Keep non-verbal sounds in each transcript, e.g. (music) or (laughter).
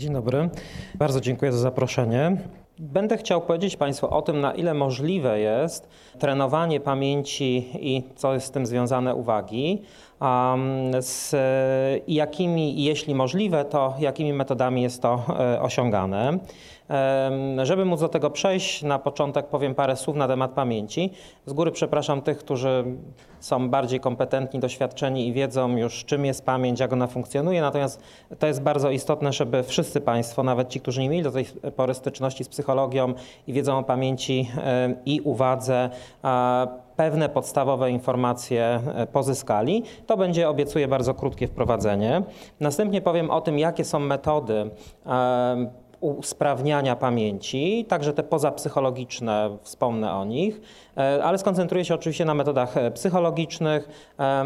Dzień dobry. Bardzo dziękuję za zaproszenie. Będę chciał powiedzieć Państwu o tym, na ile możliwe jest trenowanie pamięci i co jest z tym związane uwagi, z jakimi, jeśli możliwe, to jakimi metodami jest to e, osiągane. Żeby móc do tego przejść, na początek powiem parę słów na temat pamięci. Z góry przepraszam tych, którzy są bardziej kompetentni, doświadczeni i wiedzą już, czym jest pamięć, jak ona funkcjonuje. Natomiast to jest bardzo istotne, żeby wszyscy Państwo, nawet ci, którzy nie mieli do tej pory styczności z psychologią i wiedzą o pamięci i uwadze, pewne podstawowe informacje e, pozyskali. To będzie, obiecuję, bardzo krótkie wprowadzenie. Następnie powiem o tym, jakie są metody usprawniania pamięci, także te pozapsychologiczne, wspomnę o nich, e, ale skoncentruję się oczywiście na metodach e, psychologicznych. E,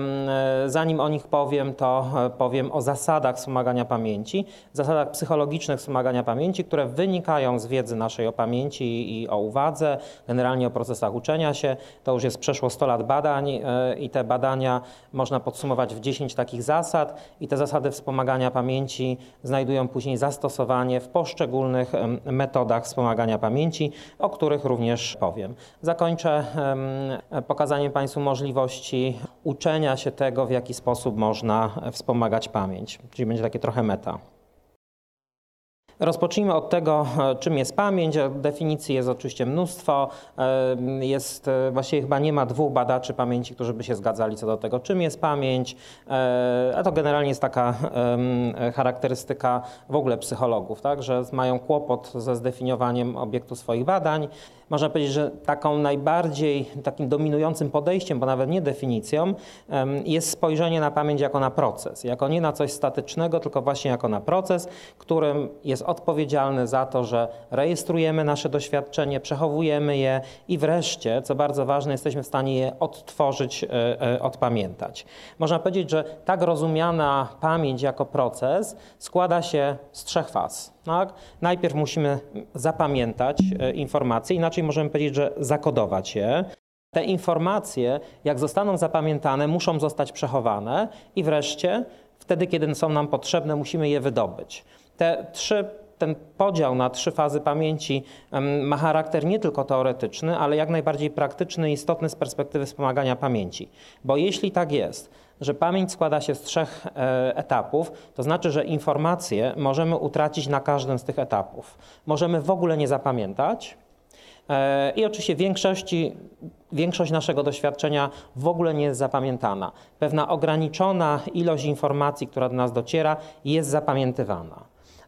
zanim o nich powiem, to powiem o zasadach wspomagania pamięci, zasadach psychologicznych wspomagania pamięci, które wynikają z wiedzy naszej o pamięci i o uwadze, generalnie o procesach uczenia się. To już jest przeszło 100 lat badań i te badania można podsumować w 10 takich zasad i te zasady wspomagania pamięci znajdują później zastosowanie w poszczególnych poszczególnych metodach wspomagania pamięci, o których również powiem. Zakończę pokazaniem Państwu możliwości uczenia się tego, w jaki sposób można wspomagać pamięć, czyli będzie takie trochę meta. Rozpocznijmy od tego, e, czym jest pamięć. Definicji jest oczywiście mnóstwo. E, jest, e, właściwie chyba nie ma dwóch badaczy pamięci, którzy by się zgadzali co do tego, czym jest pamięć. A to generalnie jest taka charakterystyka w ogóle psychologów, tak? że mają kłopot ze zdefiniowaniem obiektu swoich badań można powiedzieć, że taką najbardziej takim dominującym podejściem, bo nawet nie definicją, jest spojrzenie na pamięć jako na proces, jako nie na coś statycznego, tylko właśnie jako na proces, którym jest odpowiedzialny za to, że rejestrujemy nasze doświadczenie, przechowujemy je i wreszcie, co bardzo ważne, jesteśmy w stanie je odtworzyć, e, e, odpamiętać. Można powiedzieć, że tak rozumiana pamięć jako proces składa się z trzech faz. Tak? Najpierw musimy zapamiętać e, informacje, inaczej możemy powiedzieć, że zakodować je. Te informacje, jak zostaną zapamiętane, muszą zostać przechowane i wreszcie, wtedy, kiedy są nam potrzebne, musimy je wydobyć. Te trzy ten podział na trzy fazy pamięci ma charakter nie tylko teoretyczny, ale jak najbardziej praktyczny i istotny z perspektywy wspomagania pamięci. Bo jeśli tak jest, że pamięć składa się z trzech e, etapów, to znaczy, że informacje możemy utracić na każdym z tych etapów. Możemy w ogóle nie zapamiętać. E, I oczywiście większości, większość naszego doświadczenia w ogóle nie jest zapamiętana. Pewna ograniczona ilość informacji, która do nas dociera, jest zapamiętywana.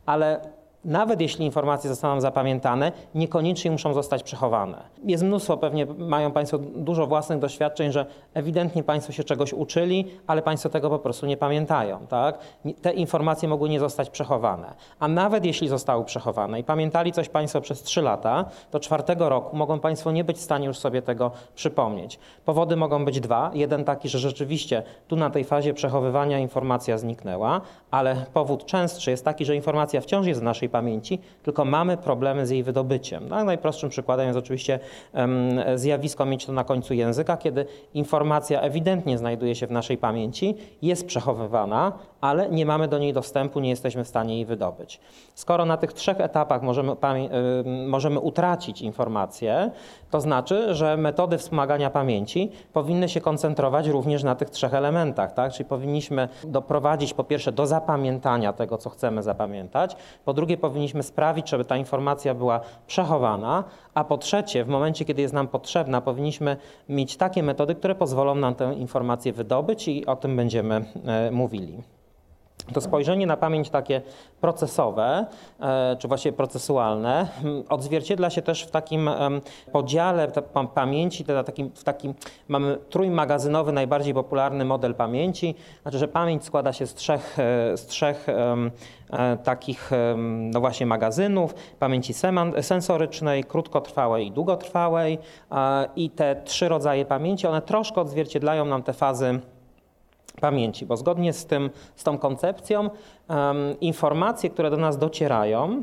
Ale nawet jeśli informacje zostaną zapamiętane, niekoniecznie muszą zostać przechowane. Jest mnóstwo, pewnie mają Państwo dużo własnych doświadczeń, że ewidentnie Państwo się czegoś uczyli, ale Państwo tego po prostu nie pamiętają. Tak? Te informacje mogły nie zostać przechowane. A nawet jeśli zostały przechowane i pamiętali coś Państwo przez 3 lata, to czwartego roku mogą Państwo nie być w stanie już sobie tego przypomnieć. Powody mogą być dwa. Jeden taki, że rzeczywiście tu na tej fazie przechowywania informacja zniknęła, ale powód częstszy jest taki, że informacja wciąż jest w naszej pamięci, tylko mamy problemy z jej wydobyciem. No, najprostszym przykładem jest oczywiście zjawisko mieć to na końcu języka, kiedy informacja ewidentnie znajduje się w naszej pamięci, jest przechowywana, ale nie mamy do niej dostępu, nie jesteśmy w stanie jej wydobyć. Skoro na tych trzech etapach możemy, możemy utracić informację, to znaczy, że metody wspomagania pamięci powinny się koncentrować również na tych trzech elementach. Tak? Czyli powinniśmy doprowadzić po pierwsze do zapamiętania tego, co chcemy zapamiętać, po drugie powinniśmy sprawić, żeby ta informacja była przechowana, a po trzecie, w momencie, kiedy jest nam potrzebna, powinniśmy mieć takie metody, które pozwolą nam tę informację wydobyć i o tym będziemy e, mówili. To spojrzenie na pamięć takie procesowe, e, czy właściwie procesualne, odzwierciedla się też w takim podziale pamięci, w takim mamy trójmagazynowy, najbardziej popularny model pamięci, znaczy, że pamięć składa się z trzech, e, z trzech e, takich no właśnie magazynów, pamięci sensorycznej, krótkotrwałej i długotrwałej i te trzy rodzaje pamięci, one troszkę odzwierciedlają nam te fazy pamięci, bo zgodnie z, tym, z tą koncepcją um, informacje, które do nas docierają,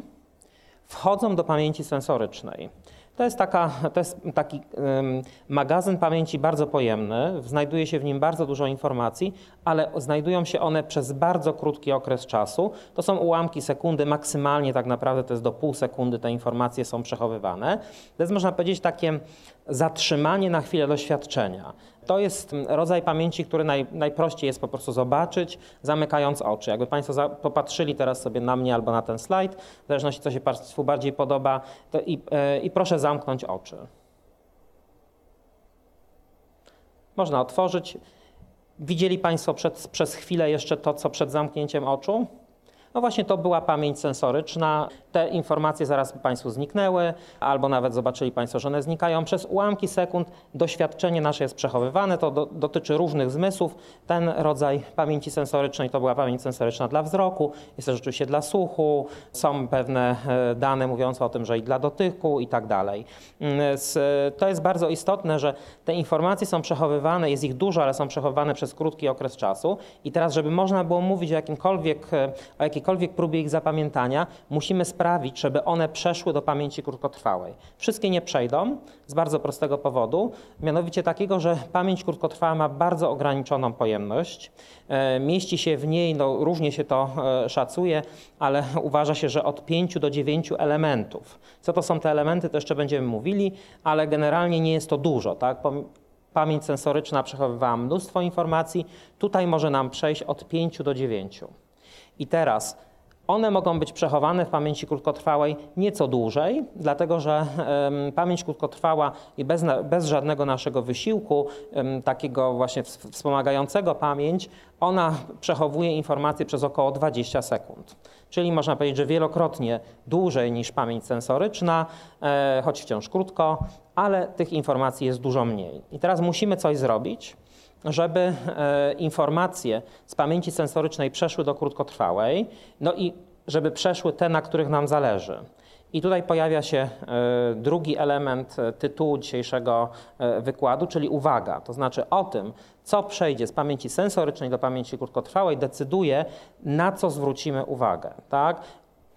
wchodzą do pamięci sensorycznej. To jest, taka, to jest taki um, magazyn pamięci bardzo pojemny, znajduje się w nim bardzo dużo informacji, ale znajdują się one przez bardzo krótki okres czasu. To są ułamki sekundy, maksymalnie tak naprawdę to jest do pół sekundy te informacje są przechowywane. To jest można powiedzieć takie zatrzymanie na chwilę doświadczenia. To jest rodzaj pamięci, który naj, najprościej jest po prostu zobaczyć, zamykając oczy. Jakby Państwo za, popatrzyli teraz sobie na mnie albo na ten slajd, w zależności co się Państwu bardziej podoba, i, e, i proszę zamknąć oczy. Można otworzyć. Widzieli Państwo przed, przez chwilę jeszcze to, co przed zamknięciem oczu? No właśnie to była pamięć sensoryczna. Te informacje zaraz Państwu zniknęły, albo nawet zobaczyli Państwo, że one znikają. Przez ułamki sekund doświadczenie nasze jest przechowywane. To do, dotyczy różnych zmysłów. Ten rodzaj pamięci sensorycznej to była pamięć sensoryczna dla wzroku, jest też oczywiście dla słuchu. Są pewne e, dane mówiące o tym, że i dla dotyku i tak dalej. Mm, to jest bardzo istotne, że te informacje są przechowywane, jest ich dużo, ale są przechowywane przez krótki okres czasu. I teraz, żeby można było mówić o jakimkolwiek, e, o jakiej jakiejkolwiek próbie ich zapamiętania, musimy sprawić, żeby one przeszły do pamięci krótkotrwałej. Wszystkie nie przejdą z bardzo prostego powodu, mianowicie takiego, że pamięć krótkotrwała ma bardzo ograniczoną pojemność. E, mieści się w niej, no różnie się to e, szacuje, ale (laughs) uważa się, że od 5 do 9 elementów. Co to są te elementy, to jeszcze będziemy mówili, ale generalnie nie jest to dużo. Tak? Pamięć sensoryczna przechowywała mnóstwo informacji, tutaj może nam przejść od 5 do 9. I teraz one mogą być przechowane w pamięci krótkotrwałej nieco dłużej, dlatego że pamięć krótkotrwała i bez, bez żadnego naszego wysiłku, takiego właśnie wspomagającego pamięć, ona przechowuje informacje przez około 20 sekund. Czyli można powiedzieć, że wielokrotnie dłużej niż pamięć sensoryczna, e, choć wciąż krótko, ale tych informacji jest dużo mniej. I teraz musimy coś zrobić, żeby e, informacje z pamięci sensorycznej przeszły do krótkotrwałej, no i żeby przeszły te, na których nam zależy. I tutaj pojawia się e, drugi element e, tytułu dzisiejszego wykładu, czyli uwaga. To znaczy o tym, co przejdzie z pamięci sensorycznej do pamięci krótkotrwałej, decyduje, na co zwrócimy uwagę. Tak?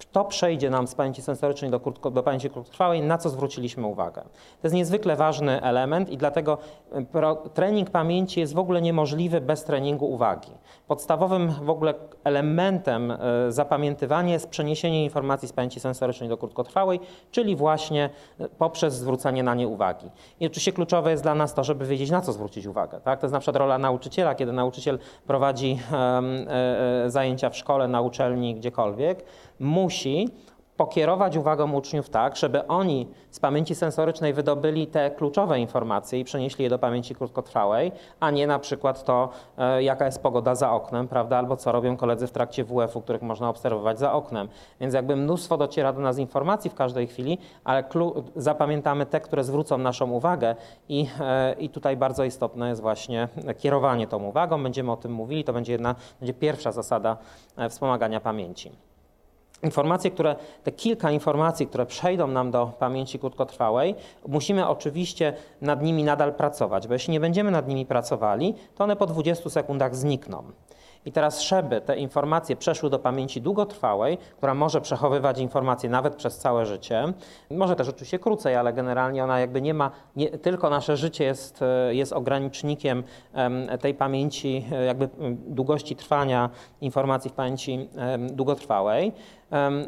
To przejdzie nam z pamięci sensorycznej do, krótko, do pamięci krótkotrwałej, na co zwróciliśmy uwagę. To jest niezwykle ważny element i dlatego e, trening pamięci jest w ogóle niemożliwy bez treningu uwagi. Podstawowym w ogóle elementem e, zapamiętywania jest przeniesienie informacji z pamięci sensorycznej do krótkotrwałej, czyli właśnie e, poprzez zwrócenie na nie uwagi. I oczywiście kluczowe jest dla nas to, żeby wiedzieć, na co zwrócić uwagę. Tak? To jest na przykład rola nauczyciela, kiedy nauczyciel prowadzi um, zajęcia w szkole, na uczelni, gdziekolwiek, musi pokierować uwagę uczniów tak, żeby oni z pamięci sensorycznej wydobyli te kluczowe informacje i przenieśli je do pamięci krótkotrwałej, a nie na przykład to, e, jaka jest pogoda za oknem, prawda, albo co robią koledzy w trakcie WF-u, których można obserwować za oknem. Więc jakby mnóstwo dociera do nas informacji w każdej chwili, ale zapamiętamy te, które zwrócą naszą uwagę i, e, i tutaj bardzo istotne jest właśnie kierowanie tą uwagą. Będziemy o tym mówili, to będzie jedna, będzie pierwsza zasada e, wspomagania pamięci. Informacje, które, te kilka informacji, które przejdą nam do pamięci krótkotrwałej, musimy oczywiście nad nimi nadal pracować, bo jeśli nie będziemy nad nimi pracowali, to one po 20 sekundach znikną. I teraz, żeby te informacje przeszły do pamięci długotrwałej, która może przechowywać informacje nawet przez całe życie, może też oczywiście krócej, ale generalnie ona jakby nie ma, nie, tylko nasze życie jest, jest ogranicznikiem tej pamięci, jakby długości trwania informacji w pamięci długotrwałej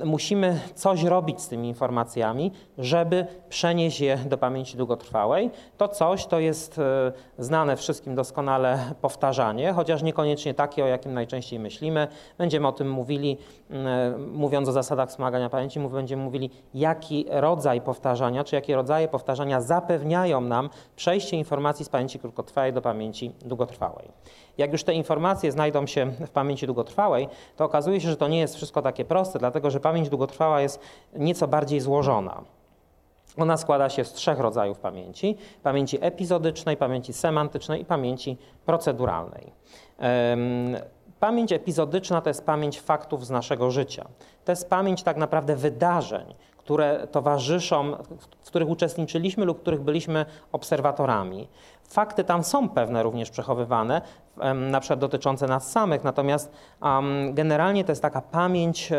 musimy coś robić z tymi informacjami, żeby przenieść je do pamięci długotrwałej. To coś to jest e, znane wszystkim doskonale powtarzanie, chociaż niekoniecznie takie, o jakim najczęściej myślimy. Będziemy o tym mówili, mówiąc o zasadach wspomagania pamięci, będziemy mówili, jaki rodzaj powtarzania, czy jakie rodzaje powtarzania zapewniają nam przejście informacji z pamięci krótkotrwałej do pamięci długotrwałej. Jak już te informacje znajdą się w pamięci długotrwałej, to okazuje się, że to nie jest wszystko takie proste, dlatego że pamięć długotrwała jest nieco bardziej złożona. Ona składa się z trzech rodzajów pamięci: pamięci epizodycznej, pamięci semantycznej i pamięci proceduralnej. Pamięć epizodyczna to jest pamięć faktów z naszego życia. To jest pamięć tak naprawdę wydarzeń, które towarzyszą, w których uczestniczyliśmy lub których byliśmy obserwatorami. Fakty tam są pewne również przechowywane, na przykład dotyczące nas samych, natomiast generalnie to jest taka pamięć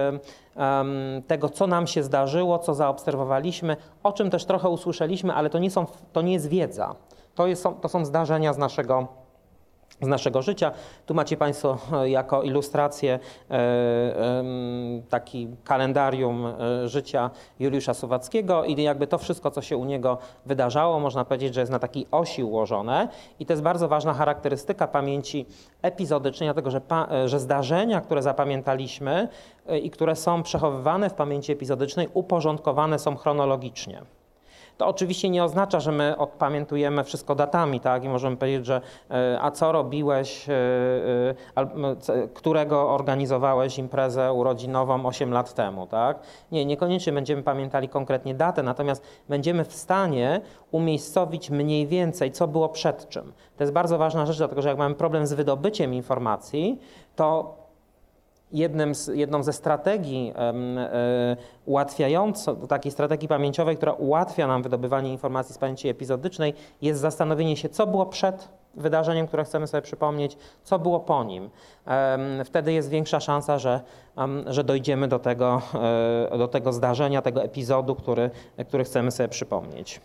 tego, co nam się zdarzyło, co zaobserwowaliśmy, o czym też trochę usłyszeliśmy, ale to nie, są, to nie jest wiedza. To, jest, to są zdarzenia z naszego z naszego życia. Tu macie Państwo e, jako ilustrację e, taki kalendarium e, życia Juliusza Suwackiego i jakby to wszystko, co się u niego wydarzało, można powiedzieć, że jest na takiej osi ułożone i to jest bardzo ważna charakterystyka pamięci epizodycznej, dlatego że, że zdarzenia, które zapamiętaliśmy i które są przechowywane w pamięci epizodycznej, uporządkowane są chronologicznie. To oczywiście nie oznacza, że my odpamiętujemy wszystko datami, tak? I możemy powiedzieć, że e, a co robiłeś, e, e, którego organizowałeś imprezę urodzinową 8 lat temu, tak? Nie, niekoniecznie będziemy pamiętali konkretnie datę, natomiast będziemy w stanie umiejscowić mniej więcej, co było przed czym. To jest bardzo ważna rzecz, dlatego że jak mamy problem z wydobyciem informacji, to z, jedną ze strategii e, ułatwiającą, takiej strategii pamięciowej, która ułatwia nam wydobywanie informacji z pamięci epizodycznej, jest zastanowienie się, co było przed wydarzeniem, które chcemy sobie przypomnieć, co było po nim. Wtedy jest większa szansa, że, że dojdziemy do tego, e, do tego zdarzenia, tego epizodu, który, który chcemy sobie przypomnieć.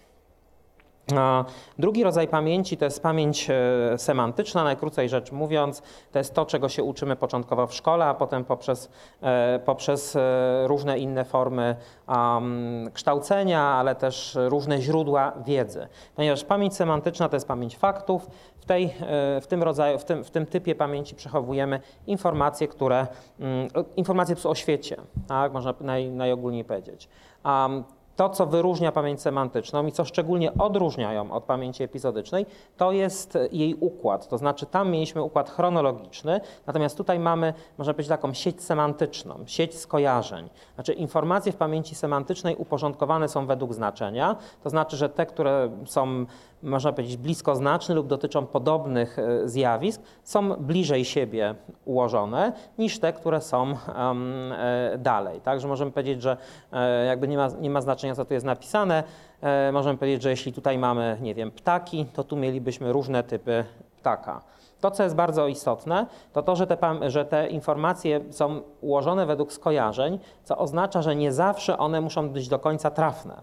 Drugi rodzaj pamięci to jest pamięć e, semantyczna, najkrócej rzecz mówiąc, to jest to, czego się uczymy początkowo w szkole, a potem poprzez, e, poprzez e, różne inne formy um, kształcenia, ale też różne źródła wiedzy. Ponieważ pamięć semantyczna to jest pamięć faktów, w, tej, w, tym, rodzaju, w, tym, w tym typie pamięci przechowujemy informacje, które, um, informacje o świecie, tak, można naj, najogólniej powiedzieć. Um, to, co wyróżnia pamięć semantyczną i co szczególnie odróżniają od pamięci epizodycznej, to jest jej układ. To znaczy, tam mieliśmy układ chronologiczny, natomiast tutaj mamy, można powiedzieć, taką sieć semantyczną, sieć skojarzeń. Znaczy, informacje w pamięci semantycznej uporządkowane są według znaczenia, to znaczy, że te, które są można powiedzieć, bliskoznaczne lub dotyczą podobnych e, zjawisk, są bliżej siebie ułożone niż te, które są e, dalej. Także możemy powiedzieć, że e, jakby nie ma, nie ma znaczenia, co tu jest napisane. Możemy powiedzieć, że jeśli tutaj mamy, nie wiem, ptaki, to tu mielibyśmy różne typy ptaka. To, co jest bardzo istotne, to to, że te, że te, informacje są ułożone według skojarzeń, co oznacza, że nie zawsze one muszą być do końca trafne.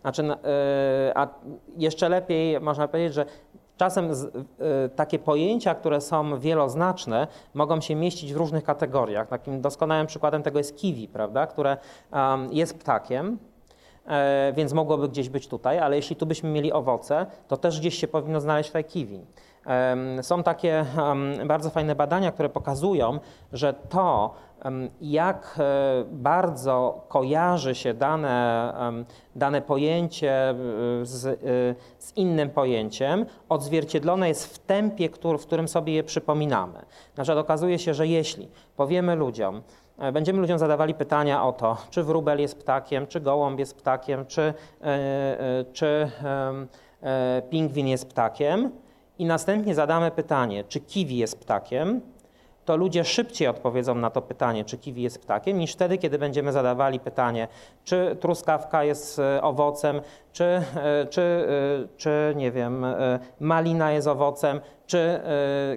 Znaczy, e, a jeszcze lepiej można powiedzieć, że Czasem z, y, takie pojęcia, które są wieloznaczne, mogą się mieścić w różnych kategoriach. Takim doskonałym przykładem tego jest kiwi, prawda, które um, jest ptakiem, e, więc mogłoby gdzieś być tutaj, ale jeśli tu byśmy mieli owoce, to też gdzieś się powinno znaleźć tutaj kiwi. Są takie bardzo fajne badania, które pokazują, że to, jak e, bardzo kojarzy się dane, dane pojęcie e, z, e, z, innym pojęciem, odzwierciedlone jest w tempie, w którym sobie je przypominamy. Na przykład okazuje się, że jeśli powiemy ludziom, będziemy ludziom zadawali pytania o to, czy wróbel jest ptakiem, czy gołąb jest ptakiem, czy, czy pingwin jest ptakiem, i następnie zadamy pytanie, czy kiwi jest ptakiem, to ludzie szybciej odpowiedzą na to pytanie, czy kiwi jest ptakiem, niż wtedy, kiedy będziemy zadawali pytanie, czy truskawka jest e, owocem, czy, e, czy, e, czy nie wiem, malina jest owocem, czy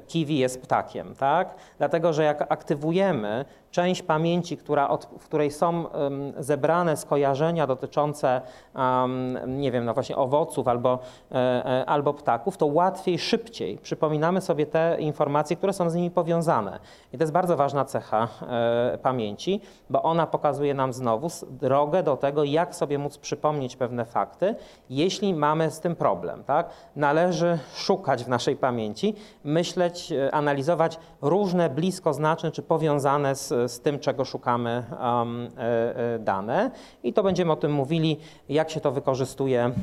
kiwi jest ptakiem, tak? Dlatego, że jak aktywujemy część pamięci, która od, w której są zebrane skojarzenia dotyczące, nie wiem, no właśnie owoców albo, e, e, albo ptaków, to łatwiej, szybciej przypominamy sobie te informacje, które są z nimi powiązane. I to jest bardzo ważna cecha e, pamięci, bo ona pokazuje nam znowu drogę do tego, jak sobie móc przypomnieć pewne fakty, jeśli mamy z tym problem. Tak? Należy szukać w naszej pamięci, myśleć, analizować różne bliskoznaczne czy powiązane z, z tym, czego szukamy um, dane i to będziemy o tym mówili, jak się to wykorzystuje mm,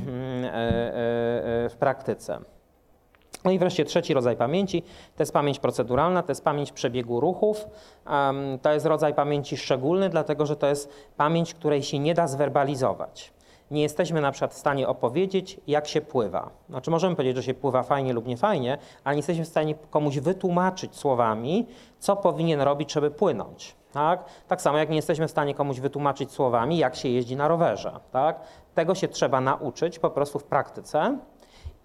w praktyce. No i wreszcie trzeci rodzaj pamięci to jest pamięć proceduralna, to jest pamięć przebiegu ruchów. To jest rodzaj pamięci szczególny, dlatego że to jest pamięć, której się nie da zwerbalizować. Nie jesteśmy na przykład w stanie opowiedzieć, jak się pływa. Znaczy możemy powiedzieć, że się pływa fajnie lub nie fajnie, ale nie jesteśmy w stanie komuś wytłumaczyć słowami, co powinien robić, żeby płynąć. Tak? tak samo jak nie jesteśmy w stanie komuś wytłumaczyć słowami, jak się jeździ na rowerze. Tak? Tego się trzeba nauczyć po prostu w praktyce.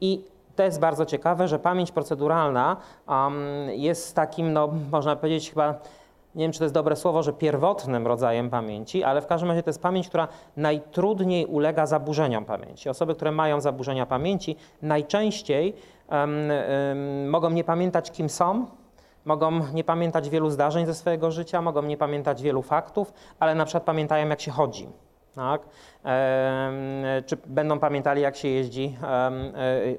I to jest bardzo ciekawe, że pamięć proceduralna um, jest takim, no, można powiedzieć, chyba nie wiem czy to jest dobre słowo, że pierwotnym rodzajem pamięci, ale w każdym razie to jest pamięć, która najtrudniej ulega zaburzeniom pamięci. Osoby, które mają zaburzenia pamięci, najczęściej um, um, mogą nie pamiętać, kim są, mogą nie pamiętać wielu zdarzeń ze swojego życia, mogą nie pamiętać wielu faktów, ale na przykład pamiętają, jak się chodzi. Tak? Czy będą pamiętali, jak się jeździ,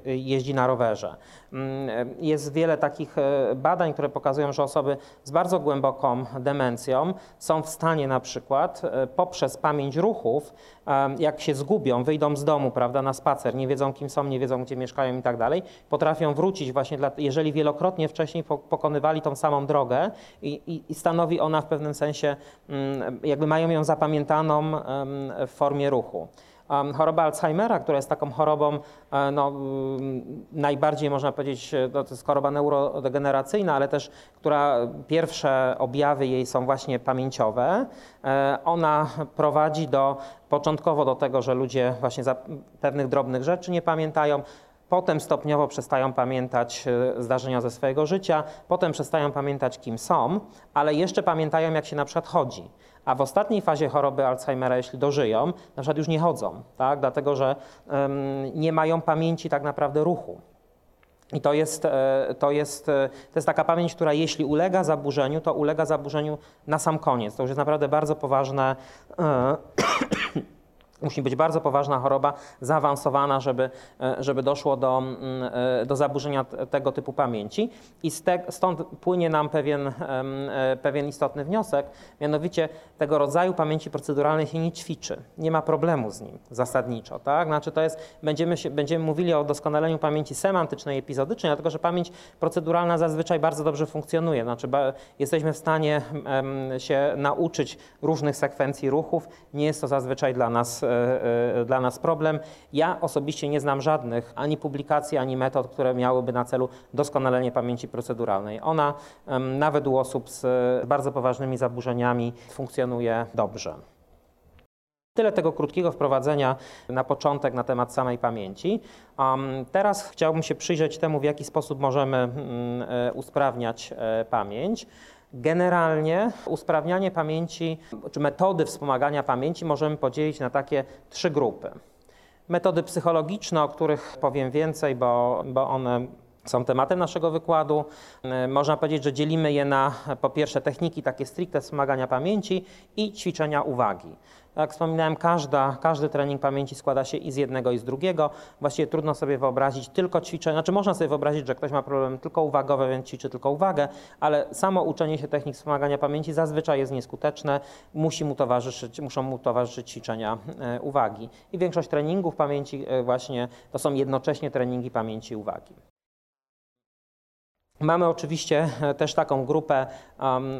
e, jeździ na rowerze. Mm, jest wiele takich e, badań, które pokazują, że osoby z bardzo głęboką demencją są w stanie na przykład e, poprzez pamięć ruchów, jak się zgubią, wyjdą z domu prawda, na spacer, nie wiedzą kim są, nie wiedzą gdzie mieszkają i tak dalej, potrafią wrócić właśnie, dla, jeżeli wielokrotnie wcześniej pokonywali tą samą drogę i, i, i stanowi ona w pewnym sensie, mm, jakby mają ją zapamiętaną w formie ruchu ruchu. Choroba Alzheimera, która jest taką chorobą, e, no, najbardziej można powiedzieć, e, no, to jest choroba neurodegeneracyjna, ale też, która pierwsze objawy jej są właśnie pamięciowe. E, ona prowadzi do, początkowo do tego, że ludzie właśnie pewnych drobnych rzeczy nie pamiętają, Potem stopniowo przestają pamiętać zdarzenia ze swojego życia, potem przestają pamiętać, kim są, ale jeszcze pamiętają, jak się na przykład chodzi a w ostatniej fazie choroby Alzheimera, jeśli dożyją, na przykład już nie chodzą, tak? dlatego że nie mają pamięci tak naprawdę ruchu. I to jest, e, to, jest, e, to jest taka pamięć, która jeśli ulega zaburzeniu, to ulega zaburzeniu na sam koniec. To już jest naprawdę bardzo poważne e, Musi być bardzo poważna choroba, zaawansowana, żeby, e, żeby doszło do, mm, e, do zaburzenia tego typu pamięci. I stąd płynie nam pewien, e, pewien istotny wniosek, mianowicie tego rodzaju pamięci proceduralnej się nie ćwiczy. Nie ma problemu z nim zasadniczo. Tak? Znaczy to jest, będziemy, się, będziemy mówili o doskonaleniu pamięci semantycznej epizodycznej, dlatego że pamięć proceduralna zazwyczaj bardzo dobrze funkcjonuje. Znaczy jesteśmy w stanie się nauczyć różnych sekwencji ruchów. Nie jest to zazwyczaj dla nas dla nas problem. Ja osobiście nie znam żadnych ani publikacji, ani metod, które miałyby na celu doskonalenie pamięci proceduralnej. Ona nawet u osób z bardzo poważnymi zaburzeniami funkcjonuje dobrze. Tyle tego krótkiego wprowadzenia na początek na temat samej pamięci. Um, teraz chciałbym się przyjrzeć temu, w jaki sposób możemy um, usprawniać pamięć. Generalnie usprawnianie pamięci, czy metody wspomagania pamięci możemy podzielić na takie trzy grupy. Metody psychologiczne, o których powiem więcej, bo, bo one są tematem naszego wykładu. Można powiedzieć, że dzielimy je na po pierwsze techniki takie stricte wspomagania pamięci i ćwiczenia uwagi. Jak wspominałem, każda, każdy trening pamięci składa się i z jednego, i z drugiego. Właściwie trudno sobie wyobrazić tylko ćwiczenie, znaczy można sobie wyobrazić, że ktoś ma problem tylko uwagowy, więc ćwiczy tylko uwagę, ale samo uczenie się technik wspomagania pamięci zazwyczaj jest nieskuteczne, musi mu towarzyszyć, muszą mu towarzyszyć ćwiczenia e, uwagi. I większość treningów pamięci e, właśnie to są jednocześnie treningi pamięci uwagi. Mamy oczywiście e, też taką grupę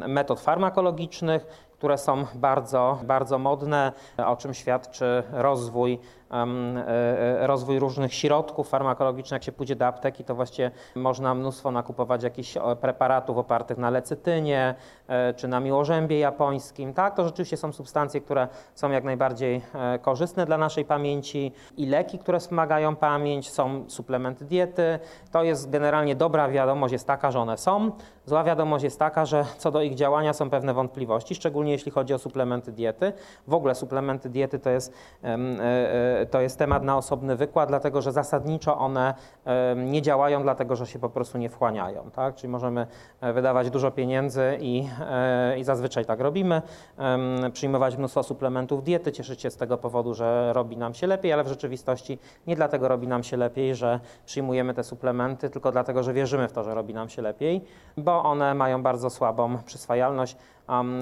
metod farmakologicznych, które są bardzo, bardzo modne, o czym świadczy rozwój rozwój różnych środków farmakologicznych. Jak się pójdzie do apteki, to właściwie można mnóstwo nakupować jakichś preparatów opartych na lecytynie e, czy na miłożębie japońskim. Tak, to rzeczywiście są substancje, które są jak najbardziej korzystne dla naszej pamięci i leki, które wspomagają pamięć, są suplementy diety. To jest generalnie dobra wiadomość jest taka, że one są. Zła wiadomość jest taka, że co do ich działania są pewne wątpliwości, szczególnie jeśli chodzi o suplementy diety. W ogóle suplementy diety to jest to jest temat na osobny wykład, dlatego że zasadniczo one nie działają, dlatego że się po prostu nie wchłaniają. Tak? Czyli możemy e, wydawać dużo pieniędzy i, e, i zazwyczaj tak robimy, przyjmować mnóstwo suplementów diety, cieszyć się z tego powodu, że robi nam się lepiej, ale w rzeczywistości nie dlatego robi nam się lepiej, że przyjmujemy te suplementy, tylko dlatego, że wierzymy w to, że robi nam się lepiej, bo one mają bardzo słabą przyswajalność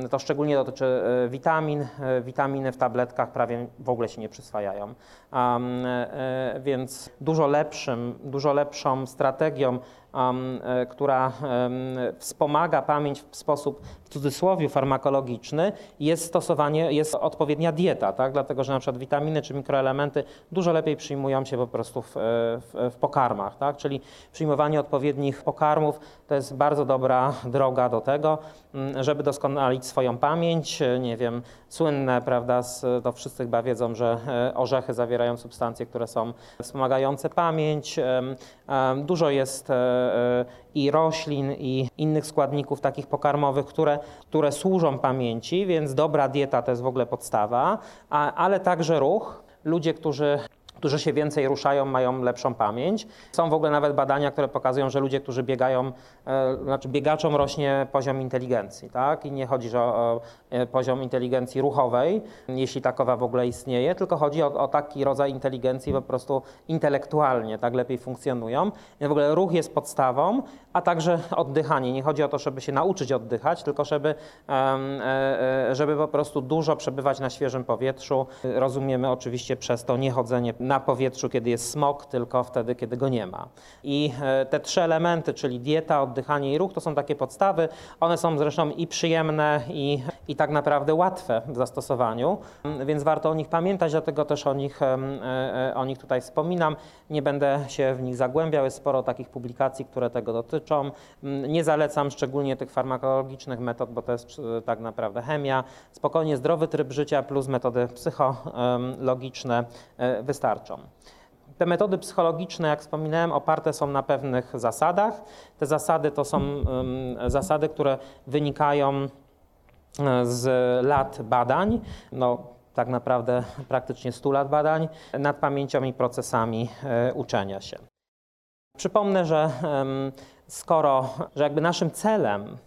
to szczególnie dotyczy e, witamin. E, witaminy w tabletkach prawie w ogóle się nie przyswajają. Um, więc dużo lepszym, dużo lepszą strategią E, która wspomaga pamięć w sposób w cudzysłowie farmakologiczny, jest stosowanie, jest odpowiednia dieta, tak? dlatego że na przykład witaminy czy mikroelementy dużo lepiej przyjmują się po prostu w, w, w pokarmach, tak? czyli przyjmowanie odpowiednich pokarmów to jest bardzo dobra droga do tego, żeby doskonalić swoją pamięć. Nie wiem, słynne, prawda, to wszyscy chyba wiedzą, że e, orzechy zawierają substancje, które są wspomagające pamięć. Dużo jest e, E, i roślin, i innych składników takich pokarmowych, które, które służą pamięci, więc dobra dieta to jest w ogóle podstawa, a, ale także ruch. Ludzie, którzy którzy się więcej ruszają, mają lepszą pamięć. Są w ogóle nawet badania, które pokazują, że ludzie, którzy biegają, e, znaczy biegaczom rośnie poziom inteligencji, tak? I nie chodzi o, o e, poziom inteligencji ruchowej, jeśli takowa w ogóle istnieje, tylko chodzi o, o, taki rodzaj inteligencji po prostu intelektualnie, tak lepiej funkcjonują. Więc w ogóle ruch jest podstawą, a także oddychanie. Nie chodzi o to, żeby się nauczyć oddychać, tylko żeby, e, żeby po prostu dużo przebywać na świeżym powietrzu. Rozumiemy oczywiście przez to niechodzenie na powietrzu, kiedy jest smog, tylko wtedy, kiedy go nie ma. I e, te trzy elementy, czyli dieta, oddychanie i ruch, to są takie podstawy. One są zresztą i przyjemne, i, i tak naprawdę łatwe w zastosowaniu, więc warto o nich pamiętać, dlatego też o nich, e, e, o nich tutaj wspominam. Nie będę się w nich zagłębiał, jest sporo takich publikacji, które tego dotyczą. Nie zalecam szczególnie tych farmakologicznych metod, bo to jest tak naprawdę chemia. Spokojnie zdrowy tryb życia plus metody psychologiczne wystarczą wystarczą. Te metody psychologiczne, jak wspominałem, oparte są na pewnych zasadach. Te zasady to są um, zasady, które wynikają e, z lat badań. No, tak naprawdę praktycznie 100 lat badań nad pamięcią i procesami e, uczenia się. Przypomnę, że skoro, że jakby naszym celem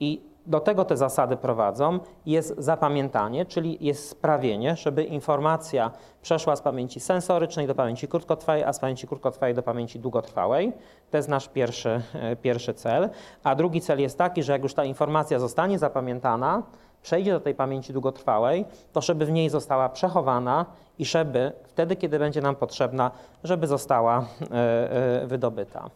i do tego te zasady prowadzą, jest zapamiętanie, czyli jest sprawienie, żeby informacja przeszła z pamięci sensorycznej do pamięci krótkotrwałej, a z pamięci krótkotrwałej do pamięci długotrwałej. To jest nasz pierwszy, e, pierwszy cel. A drugi cel jest taki, że jak już ta informacja zostanie zapamiętana, przejdzie do tej pamięci długotrwałej, to żeby w niej została przechowana i żeby wtedy, kiedy będzie nam potrzebna, żeby została e, e, wydobyta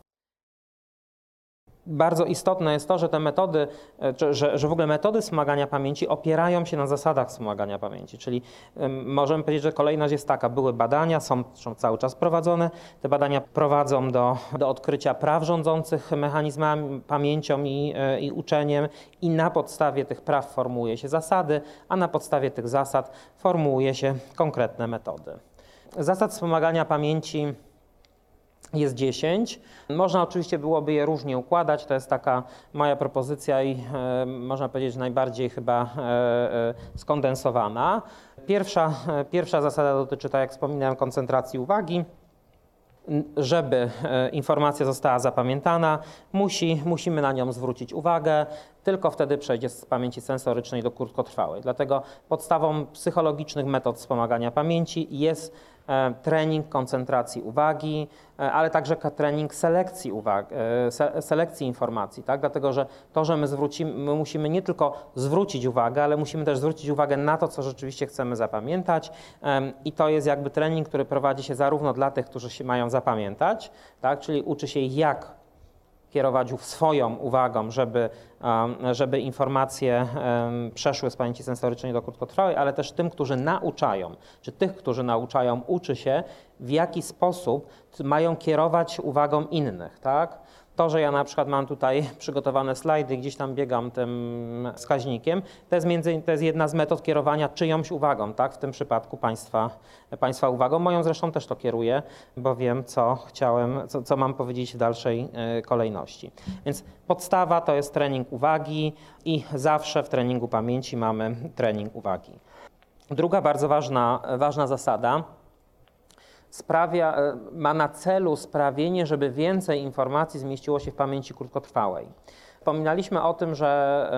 bardzo istotne jest to, że te metody, e, że, że w ogóle metody wspomagania pamięci opierają się na zasadach wspomagania pamięci. Czyli możemy powiedzieć, że kolejność jest taka, były badania, są, są cały czas prowadzone. Te badania prowadzą do, do odkrycia praw rządzących mechanizmami, pamięcią i, e, i uczeniem i na podstawie tych praw formułuje się zasady, a na podstawie tych zasad formułuje się konkretne metody. Zasad wspomagania pamięci jest 10. Można oczywiście byłoby je różnie układać, to jest taka moja propozycja i e, można powiedzieć najbardziej chyba e, e, skondensowana. Pierwsza, e, pierwsza zasada dotyczy, tak jak wspominałem, koncentracji uwagi. Żeby e, informacja została zapamiętana, musi, musimy na nią zwrócić uwagę, tylko wtedy przejdzie z pamięci sensorycznej do krótkotrwałej. Dlatego podstawą psychologicznych metod wspomagania pamięci jest trening koncentracji uwagi, e, ale także trening selekcji, uwagi, e, selekcji informacji, tak? dlatego że to, że my, zwrócimy, my musimy nie tylko zwrócić uwagę, ale musimy też zwrócić uwagę na to, co rzeczywiście chcemy zapamiętać i to jest jakby trening, który prowadzi się zarówno dla tych, którzy się mają zapamiętać, tak? czyli uczy się jak kierować swoją uwagą, żeby, żeby informacje przeszły z pamięci sensorycznej do krótkotrwałej, ale też tym, którzy nauczają, czy tych, którzy nauczają, uczy się, w jaki sposób mają kierować uwagą innych. Tak? To, że ja na przykład mam tutaj (laughs) przygotowane slajdy, gdzieś tam biegam tym wskaźnikiem, to jest, między, to jest jedna z metod kierowania czyjąś uwagą, tak? w tym przypadku państwa, państwa uwagą. Moją zresztą też to kieruję, bo wiem, co chciałem, co, co mam powiedzieć w dalszej e, kolejności. Więc podstawa to jest trening uwagi i zawsze w treningu pamięci mamy trening uwagi. Druga bardzo ważna, ważna zasada sprawia, e, ma na celu sprawienie, żeby więcej informacji zmieściło się w pamięci krótkotrwałej. Wspominaliśmy o tym, że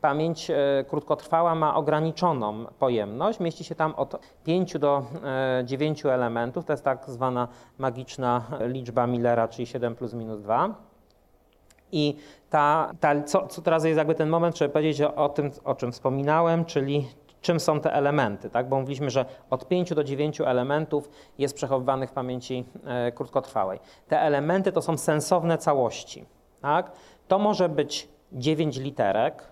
pamięć e, krótkotrwała ma ograniczoną pojemność. Mieści się tam od 5 do 9 e, elementów. To jest tak zwana magiczna liczba Millera, czyli 7 plus minus 2. I ta, ta, co, co teraz jest jakby ten moment, żeby powiedzieć o, o tym, o czym wspominałem, czyli czym są te elementy, tak? bo mówiliśmy, że od 5 do 9 elementów jest przechowywanych w pamięci e, krótkotrwałej. Te elementy to są sensowne całości. Tak? To może być 9 literek,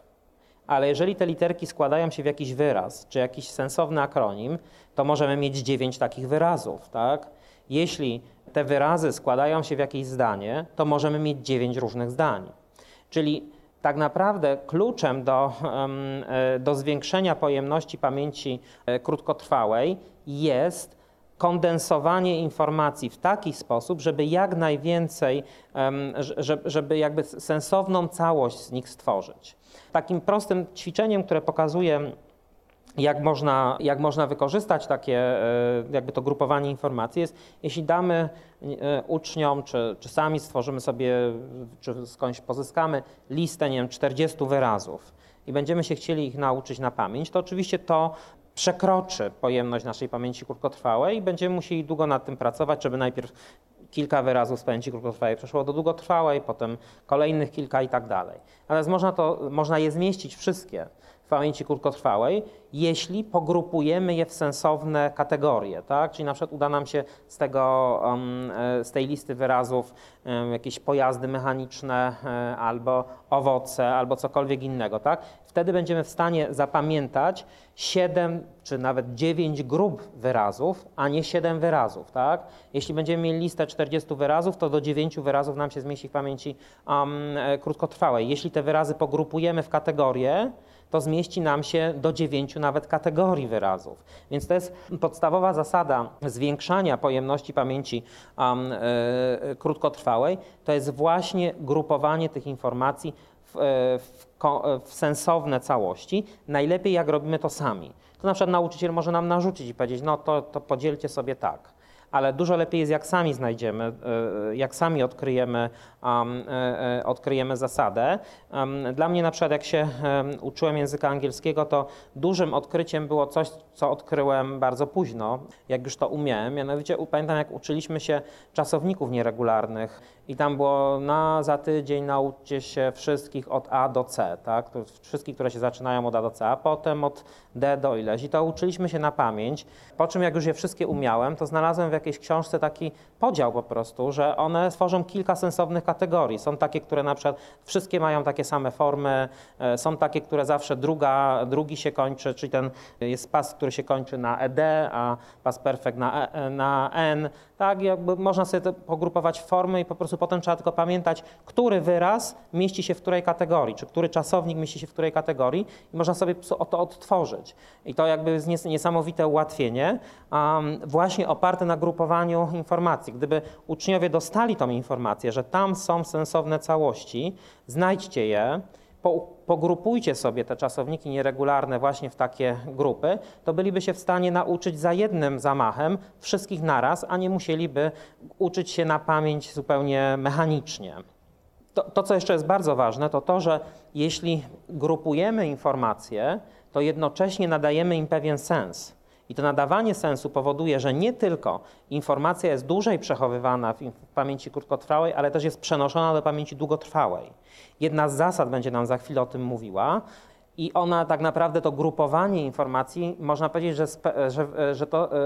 ale jeżeli te literki składają się w jakiś wyraz, czy jakiś sensowny akronim, to możemy mieć 9 takich wyrazów. Tak? Jeśli te wyrazy składają się w jakieś zdanie, to możemy mieć 9 różnych zdań. Czyli tak naprawdę kluczem do, e, do zwiększenia pojemności pamięci e, krótkotrwałej jest kondensowanie informacji w taki sposób, żeby jak najwięcej, żeby jakby sensowną całość z nich stworzyć. Takim prostym ćwiczeniem, które pokazuje jak można, jak można wykorzystać takie, e, jakby to grupowanie informacji jest, jeśli damy e, uczniom, czy, czy sami stworzymy sobie, czy skądś pozyskamy listę, nie wiem, 40 wyrazów i będziemy się chcieli ich nauczyć na pamięć, to oczywiście to przekroczy pojemność naszej pamięci krótkotrwałej i będziemy musieli długo nad tym pracować, żeby najpierw kilka wyrazów z pamięci krótkotrwałej przeszło do długotrwałej, potem kolejnych kilka i tak dalej. Natomiast można, to, można je zmieścić wszystkie pamięci krótkotrwałej, jeśli pogrupujemy je w sensowne kategorie, tak? Czyli na przykład uda nam się z, tego, um, z tej listy wyrazów um, jakieś pojazdy mechaniczne um, albo owoce, albo cokolwiek innego, tak? Wtedy będziemy w stanie zapamiętać 7 czy nawet 9 grup wyrazów, a nie 7 wyrazów, tak? Jeśli będziemy mieli listę 40 wyrazów, to do 9 wyrazów nam się zmieści w pamięci krótkotrwałej. Jeśli te wyrazy pogrupujemy w kategorie, to zmieści nam się do dziewięciu nawet kategorii wyrazów. Więc to jest podstawowa zasada zwiększania pojemności pamięci um, krótkotrwałej, to jest właśnie grupowanie tych informacji w, e, w, w sensowne całości. Najlepiej jak robimy to sami. To na przykład nauczyciel może nam narzucić i powiedzieć, no to, to podzielcie sobie tak ale dużo lepiej jest, jak sami znajdziemy, jak sami odkryjemy, odkryjemy zasadę. Dla mnie na przykład, jak się uczyłem języka angielskiego, to dużym odkryciem było coś, co odkryłem bardzo późno, jak już to umiałem. Mianowicie pamiętam, jak uczyliśmy się czasowników nieregularnych i tam było na za tydzień nauczcie się wszystkich od A do C, tak? Wszystkich, które się zaczynają od A do C, a potem od D do ileś. I to uczyliśmy się na pamięć. Po czym, jak już je wszystkie umiałem, to znalazłem w jakiejś książce taki podział po prostu, że one stworzą kilka sensownych kategorii. Są takie, które na przykład wszystkie mają takie same formy, e, są takie, które zawsze druga, drugi się kończy, czyli ten jest pas, który się kończy na ed, a pas perfekt na, e, na n. Tak, jakby można sobie pogrupować formy i po prostu potem trzeba tylko pamiętać, który wyraz mieści się w której kategorii, czy który czasownik mieści się w której kategorii i można sobie to odtworzyć. I to jakby jest niesamowite ułatwienie, um, właśnie oparte na grupowaniu informacji. Gdyby uczniowie dostali tą informację, że tam są sensowne całości, znajdźcie je, pogrupujcie sobie te czasowniki nieregularne właśnie w takie grupy, to byliby się w stanie nauczyć za jednym zamachem wszystkich naraz, a nie musieliby uczyć się na pamięć zupełnie mechanicznie. To, to, co jeszcze jest bardzo ważne, to to, że jeśli grupujemy informacje, to jednocześnie nadajemy im pewien sens. I to nadawanie sensu powoduje, że nie tylko informacja jest dłużej przechowywana w pamięci krótkotrwałej, ale też jest przenoszona do pamięci długotrwałej. Jedna z zasad będzie nam za chwilę o tym mówiła, i ona tak naprawdę to grupowanie informacji, można powiedzieć, że, że, że, to e,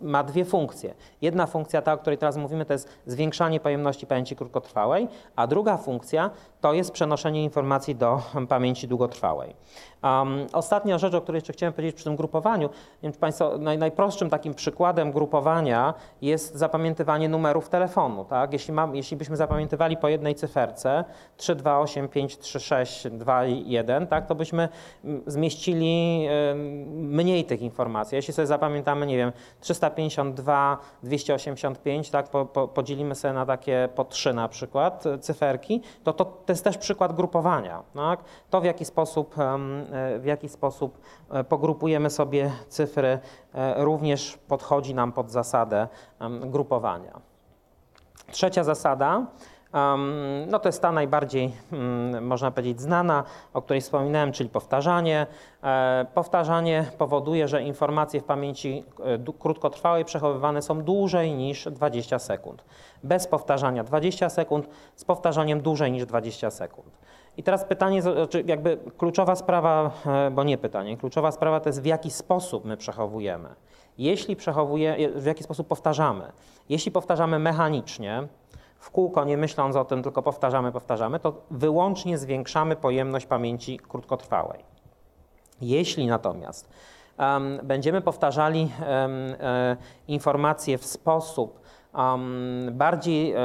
ma dwie funkcje. Jedna funkcja, ta o której teraz mówimy, to jest zwiększanie pojemności pamięci krótkotrwałej, a druga funkcja to jest przenoszenie informacji do (clears throat) pamięci długotrwałej. Um, ostatnia rzecz, o której jeszcze chciałem powiedzieć przy tym grupowaniu, nie wiem, czy Państwo, naj, najprostszym takim przykładem grupowania jest zapamiętywanie numerów telefonu. Tak? Jeśli, mam, jeśli byśmy zapamiętywali po jednej cyferce 3, 2, 8, 5, 3, 6, 2 i 1, tak, to byśmy zmieścili mniej tych informacji. Jeśli sobie zapamiętamy, nie wiem, 352, 285, tak, po, po, podzielimy sobie na takie po trzy na przykład cyferki, to, to, to jest też przykład grupowania. Tak? To w jaki sposób w jaki sposób e, pogrupujemy sobie cyfry, e, również podchodzi nam pod zasadę grupowania. Trzecia zasada No to jest ta najbardziej, mm, można powiedzieć, znana, o której wspominałem, czyli powtarzanie. E, powtarzanie powoduje, że informacje w pamięci e, krótkotrwałej przechowywane są dłużej niż 20 sekund. Bez powtarzania 20 sekund, z powtarzaniem dłużej niż 20 sekund. I teraz pytanie, znaczy jakby kluczowa sprawa, e, bo nie pytanie, kluczowa sprawa to jest w jaki sposób my przechowujemy. Jeśli przechowuje, w jaki sposób powtarzamy. Jeśli powtarzamy mechanicznie, w kółko, nie myśląc o tym, tylko powtarzamy, powtarzamy, to wyłącznie zwiększamy pojemność pamięci krótkotrwałej. Jeśli natomiast um, będziemy powtarzali um, e, informacje w sposób um, bardziej, e,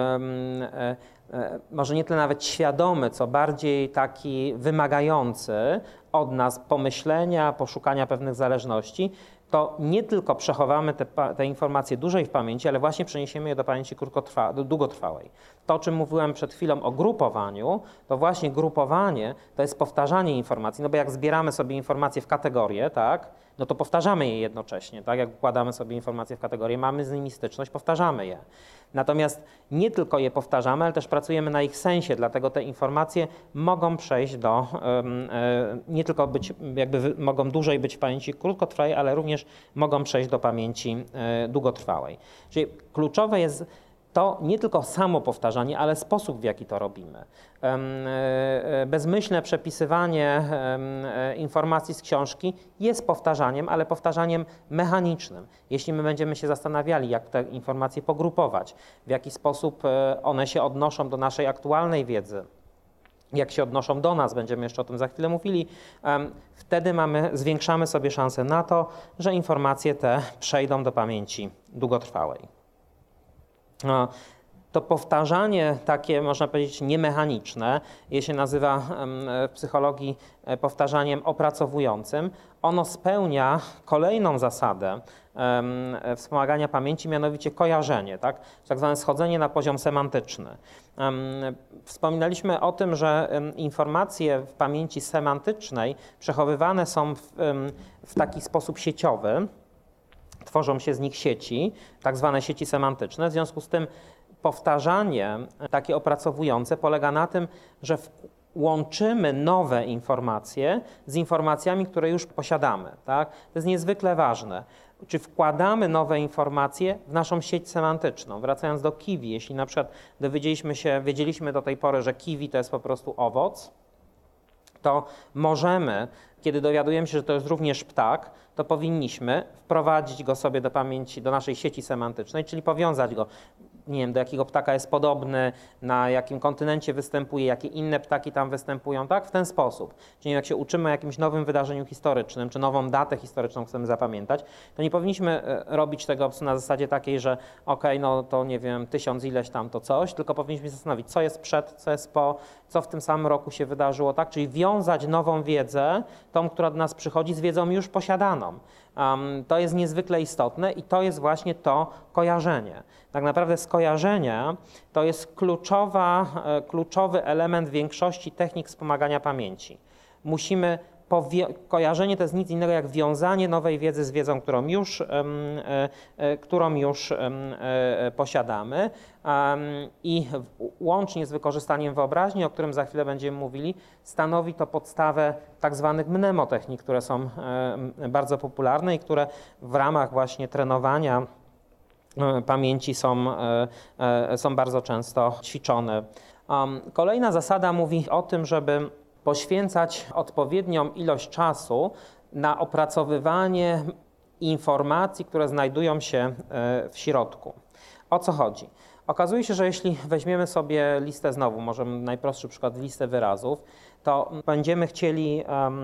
e, może nie tyle nawet świadomy, co bardziej taki wymagający od nas pomyślenia, poszukania pewnych zależności, to nie tylko przechowamy te, te, informacje dłużej w pamięci, ale właśnie przeniesiemy je do pamięci długotrwałej. To, o czym mówiłem przed chwilą o grupowaniu, to właśnie grupowanie to jest powtarzanie informacji, no bo jak zbieramy sobie informacje w kategorie, tak, no to powtarzamy je jednocześnie, tak? Jak układamy sobie informacje w kategorie, mamy z nimi styczność, powtarzamy je. Natomiast nie tylko je powtarzamy, ale też pracujemy na ich sensie, dlatego te informacje mogą przejść do, e, nie tylko być, jakby mogą dłużej być w pamięci krótkotrwałej, ale również mogą przejść do pamięci e, długotrwałej. Czyli kluczowe jest to nie tylko samo powtarzanie, ale sposób, w jaki to robimy. E, e, bezmyślne przepisywanie e, informacji z książki jest powtarzaniem, ale powtarzaniem mechanicznym. Jeśli my będziemy się zastanawiali, jak te informacje pogrupować, w jaki sposób one się odnoszą do naszej aktualnej wiedzy, jak się odnoszą do nas, będziemy jeszcze o tym za chwilę mówili, wtedy mamy, zwiększamy sobie szanse na to, że informacje te przejdą do pamięci długotrwałej to powtarzanie takie, można powiedzieć, niemechaniczne, je się nazywa w psychologii e, powtarzaniem opracowującym, ono spełnia kolejną zasadę wspomagania pamięci, mianowicie kojarzenie, tak, tak zwane schodzenie na poziom semantyczny. Wspominaliśmy o tym, że informacje w pamięci semantycznej przechowywane są w, w taki sposób sieciowy, tworzą się z nich sieci, tak zwane sieci semantyczne. W związku z tym powtarzanie takie opracowujące polega na tym, że łączymy nowe informacje z informacjami, które już posiadamy. Tak? To jest niezwykle ważne. Czy wkładamy nowe informacje w naszą sieć semantyczną? Wracając do kiwi, jeśli na przykład dowiedzieliśmy się, wiedzieliśmy do tej pory, że kiwi to jest po prostu owoc, to możemy, kiedy dowiadujemy się, że to jest również ptak, to powinniśmy wprowadzić go sobie do pamięci, do naszej sieci semantycznej, czyli powiązać go nie wiem, do jakiego ptaka jest podobny, na jakim kontynencie występuje, jakie inne ptaki tam występują, tak? W ten sposób. Czyli jak się uczymy o jakimś nowym wydarzeniu historycznym, czy nową datę historyczną chcemy zapamiętać, to nie powinniśmy e, robić tego na zasadzie takiej, że okej, okay, no to nie wiem, tysiąc ileś tam to coś, tylko powinniśmy zastanowić, co jest przed, co jest po, co w tym samym roku się wydarzyło, tak? Czyli wiązać nową wiedzę, tą, która do nas przychodzi, z wiedzą już posiadaną. To jest niezwykle istotne i to jest właśnie to kojarzenie. Tak naprawdę skojarzenie to jest kluczowa, e, kluczowy element większości technik wspomagania pamięci. Musimy kojarzenie to jest nic innego jak wiązanie nowej wiedzy z wiedzą, którą już, e, e, którą już posiadamy i łącznie z wykorzystaniem wyobraźni, o którym za chwilę będziemy mówili, stanowi to podstawę tak zwanych mnemotechnik, które są bardzo popularne i które w ramach właśnie trenowania E, pamięci są, e, e, są bardzo często ćwiczone. Kolejna zasada mówi o tym, żeby poświęcać odpowiednią ilość czasu na opracowywanie informacji, które znajdują się w środku. O co chodzi? Okazuje się, że jeśli weźmiemy sobie listę znowu, może najprostszy przykład, listę wyrazów, to będziemy chcieli,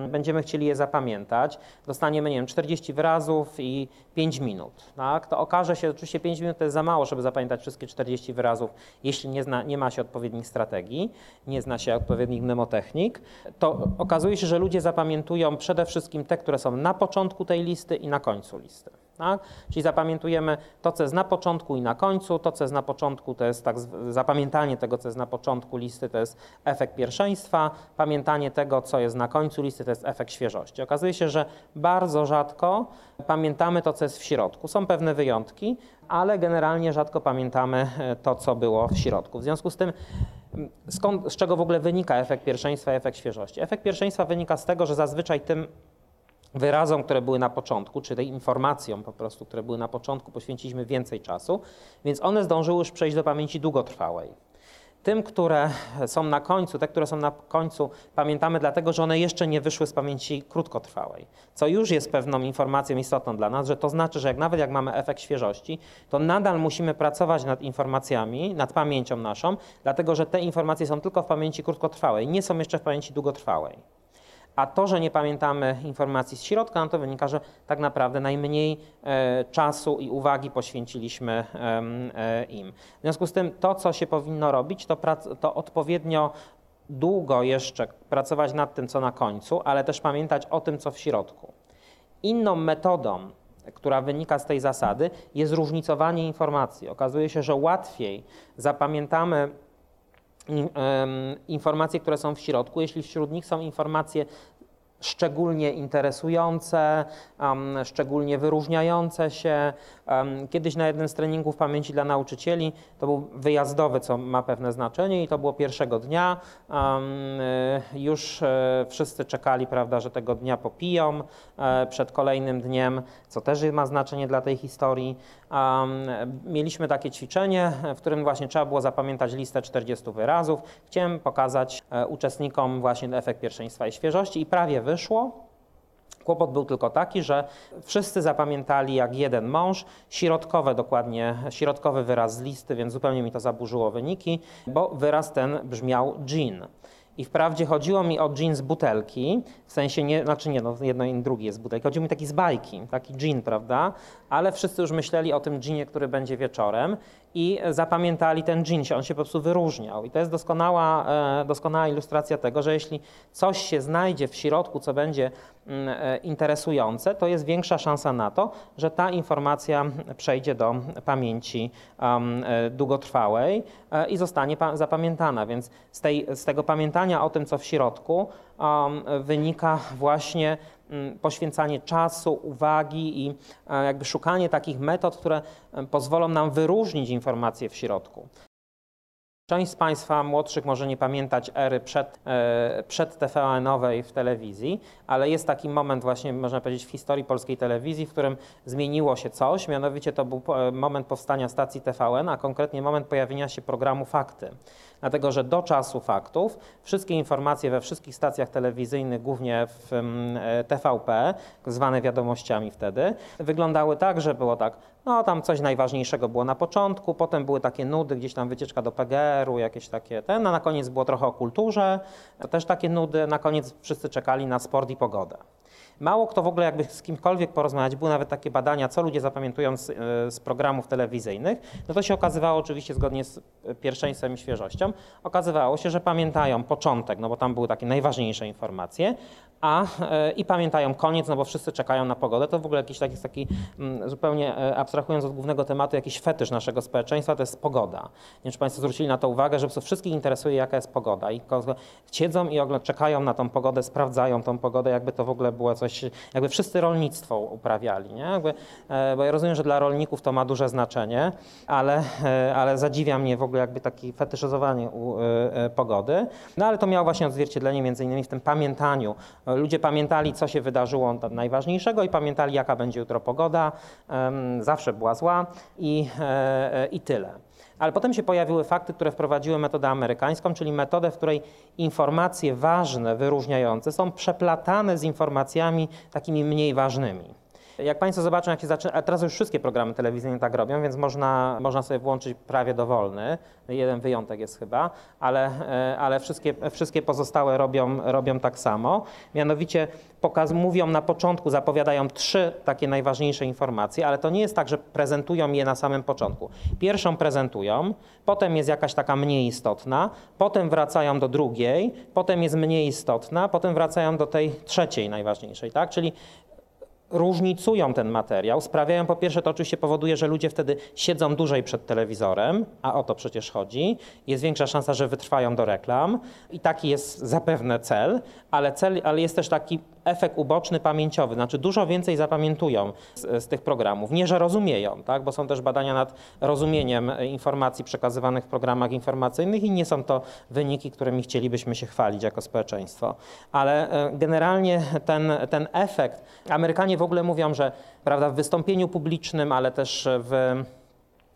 będziemy chcieli je zapamiętać. Dostaniemy, nie wiem, 40 wyrazów i 5 minut. Tak? To okaże się, oczywiście 5 minut to jest za mało, żeby zapamiętać wszystkie 40 wyrazów, jeśli nie, zna, nie ma się odpowiednich strategii, nie zna się odpowiednich mnemotechnik. To okazuje się, że ludzie zapamiętują przede wszystkim te, które są na początku tej listy i na końcu listy. Tak? Czyli zapamiętujemy to, co jest na początku i na końcu. To, co jest na początku, to jest tak, zapamiętanie tego, co jest na początku listy, to jest efekt pierwszeństwa. Pamiętanie tego, co jest na końcu listy, to jest efekt świeżości. Okazuje się, że bardzo rzadko pamiętamy to, co jest w środku. Są pewne wyjątki, ale generalnie rzadko pamiętamy e, to, co było w środku. W związku z tym Skąd, z czego w ogóle wynika efekt pierwszeństwa i efekt świeżości? Efekt pierwszeństwa wynika z tego, że zazwyczaj tym wyrazom, które były na początku, czy tej informacjom po prostu, które były na początku, poświęciliśmy więcej czasu, więc one zdążyły już przejść do pamięci długotrwałej. Tym, które są na końcu, te, które są na końcu, pamiętamy dlatego, że one jeszcze nie wyszły z pamięci krótkotrwałej, co już jest pewną informacją istotną dla nas, że to znaczy, że jak nawet jak mamy efekt świeżości, to nadal musimy pracować nad informacjami, nad pamięcią naszą, dlatego że te informacje są tylko w pamięci krótkotrwałej, nie są jeszcze w pamięci długotrwałej. A to, że nie pamiętamy informacji z środka, no to wynika, że tak naprawdę najmniej e, czasu i uwagi poświęciliśmy e, im. W związku z tym to, co się powinno robić, to, to odpowiednio długo jeszcze pracować nad tym, co na końcu, ale też pamiętać o tym, co w środku. Inną metodą, która wynika z tej zasady, jest różnicowanie informacji. Okazuje się, że łatwiej zapamiętamy informacje, które są w środku, jeśli wśród nich są informacje szczególnie interesujące, um, szczególnie wyróżniające się. Um, kiedyś na jednym z treningów pamięci dla nauczycieli, to był wyjazdowy, co ma pewne znaczenie i to było pierwszego dnia. Um, już e, wszyscy czekali, prawda, że tego dnia popiją e, przed kolejnym dniem, co też ma znaczenie dla tej historii. Mieliśmy takie ćwiczenie, w którym właśnie trzeba było zapamiętać listę 40 wyrazów. Chciałem pokazać e, uczestnikom właśnie efekt pierwszeństwa i świeżości i prawie wyszło. Kłopot był tylko taki, że wszyscy zapamiętali jak jeden mąż, środkowe dokładnie, środkowy wyraz z listy, więc zupełnie mi to zaburzyło wyniki, bo wyraz ten brzmiał jean. I wprawdzie chodziło mi o dżin z butelki, w sensie nie, znaczy nie, no jedno i drugie jest butelki. Chodziło mi taki z bajki, taki dżin, prawda? Ale wszyscy już myśleli o tym dżinie, który będzie wieczorem i zapamiętali ten dżin, on się po prostu wyróżniał. I to jest doskonała, e, doskonała ilustracja tego, że jeśli coś się znajdzie w środku, co będzie mm, e, interesujące, to jest większa szansa na to, że ta informacja przejdzie do pamięci e, długotrwałej i zostanie zapamiętana. Więc z, tej, z tego pamiętania o tym, co w środku, wynika właśnie poświęcanie czasu, uwagi i e, jakby szukanie takich metod, które e, pozwolą nam wyróżnić informacje w środku. Część z Państwa młodszych może nie pamiętać ery przed, e, przed TVN-owej w telewizji, ale jest taki moment właśnie, można powiedzieć, w historii polskiej telewizji, w którym zmieniło się coś, mianowicie to był moment powstania stacji TVN, a konkretnie moment pojawienia się programu Fakty dlatego że do czasu faktów wszystkie informacje we wszystkich stacjach telewizyjnych, głównie w e, TVP, zwane wiadomościami wtedy, wyglądały tak, że było tak, no tam coś najważniejszego było na początku, potem były takie nudy, gdzieś tam wycieczka do PGR-u, jakieś takie ten, a na koniec było trochę o kulturze, to też takie nudy, na koniec wszyscy czekali na sport i pogodę. Mało kto w ogóle jakby z kimkolwiek porozmawiać, były nawet takie badania, co ludzie zapamiętują z, e, z, programów telewizyjnych, no to się okazywało oczywiście zgodnie z e, pierwszeństwem i świeżością, okazywało się, że pamiętają początek, no bo tam były takie najważniejsze informacje, a e, i pamiętają koniec, no bo wszyscy czekają na pogodę. To w ogóle jakiś taki, taki mm, zupełnie abstrahując od głównego tematu, jakiś fetysz naszego społeczeństwa, to jest pogoda. Nie wiem, czy Państwo zwrócili na to uwagę, że wszystkich interesuje, jaka jest pogoda i siedzą i czekają na tą pogodę, sprawdzają tą pogodę, jakby to w ogóle było jakby wszyscy rolnictwo uprawiali, nie? Jakby, e, bo ja rozumiem, że dla rolników to ma duże znaczenie, ale, e, ale zadziwia mnie w ogóle jakby takie fetyszyzowanie e, pogody. No ale to miało właśnie odzwierciedlenie między innymi w tym pamiętaniu. Ludzie pamiętali, co się wydarzyło najważniejszego i pamiętali, jaka będzie jutro pogoda. Zawsze była zła i, i tyle. Ale potem się pojawiły fakty, które wprowadziły metodę amerykańską, czyli metodę, w której informacje ważne, wyróżniające są przeplatane z informacjami takimi mniej ważnymi. Jak Państwo zobaczą, jak się zaczyna, a teraz już wszystkie programy telewizyjne tak robią, więc można, można sobie włączyć prawie dowolny, jeden wyjątek jest chyba, ale, e, ale wszystkie, wszystkie pozostałe robią, robią tak samo. Mianowicie pokaz, mówią na początku, zapowiadają trzy takie najważniejsze informacje, ale to nie jest tak, że prezentują je na samym początku. Pierwszą prezentują, potem jest jakaś taka mniej istotna, potem wracają do drugiej, potem jest mniej istotna, potem wracają do tej trzeciej najważniejszej, tak? Czyli różnicują ten materiał, sprawiają po pierwsze, to oczywiście powoduje, że ludzie wtedy siedzą dłużej przed telewizorem, a o to przecież chodzi. Jest większa szansa, że wytrwają do reklam i taki jest zapewne cel, ale, cel, ale jest też taki efekt uboczny pamięciowy, znaczy dużo więcej zapamiętują z, z, tych programów. Nie, że rozumieją, tak? bo są też badania nad rozumieniem informacji przekazywanych w programach informacyjnych i nie są to wyniki, którymi chcielibyśmy się chwalić jako społeczeństwo. Ale e, generalnie ten, ten efekt, Amerykanie w ogóle mówią, że prawda, w wystąpieniu publicznym, ale też w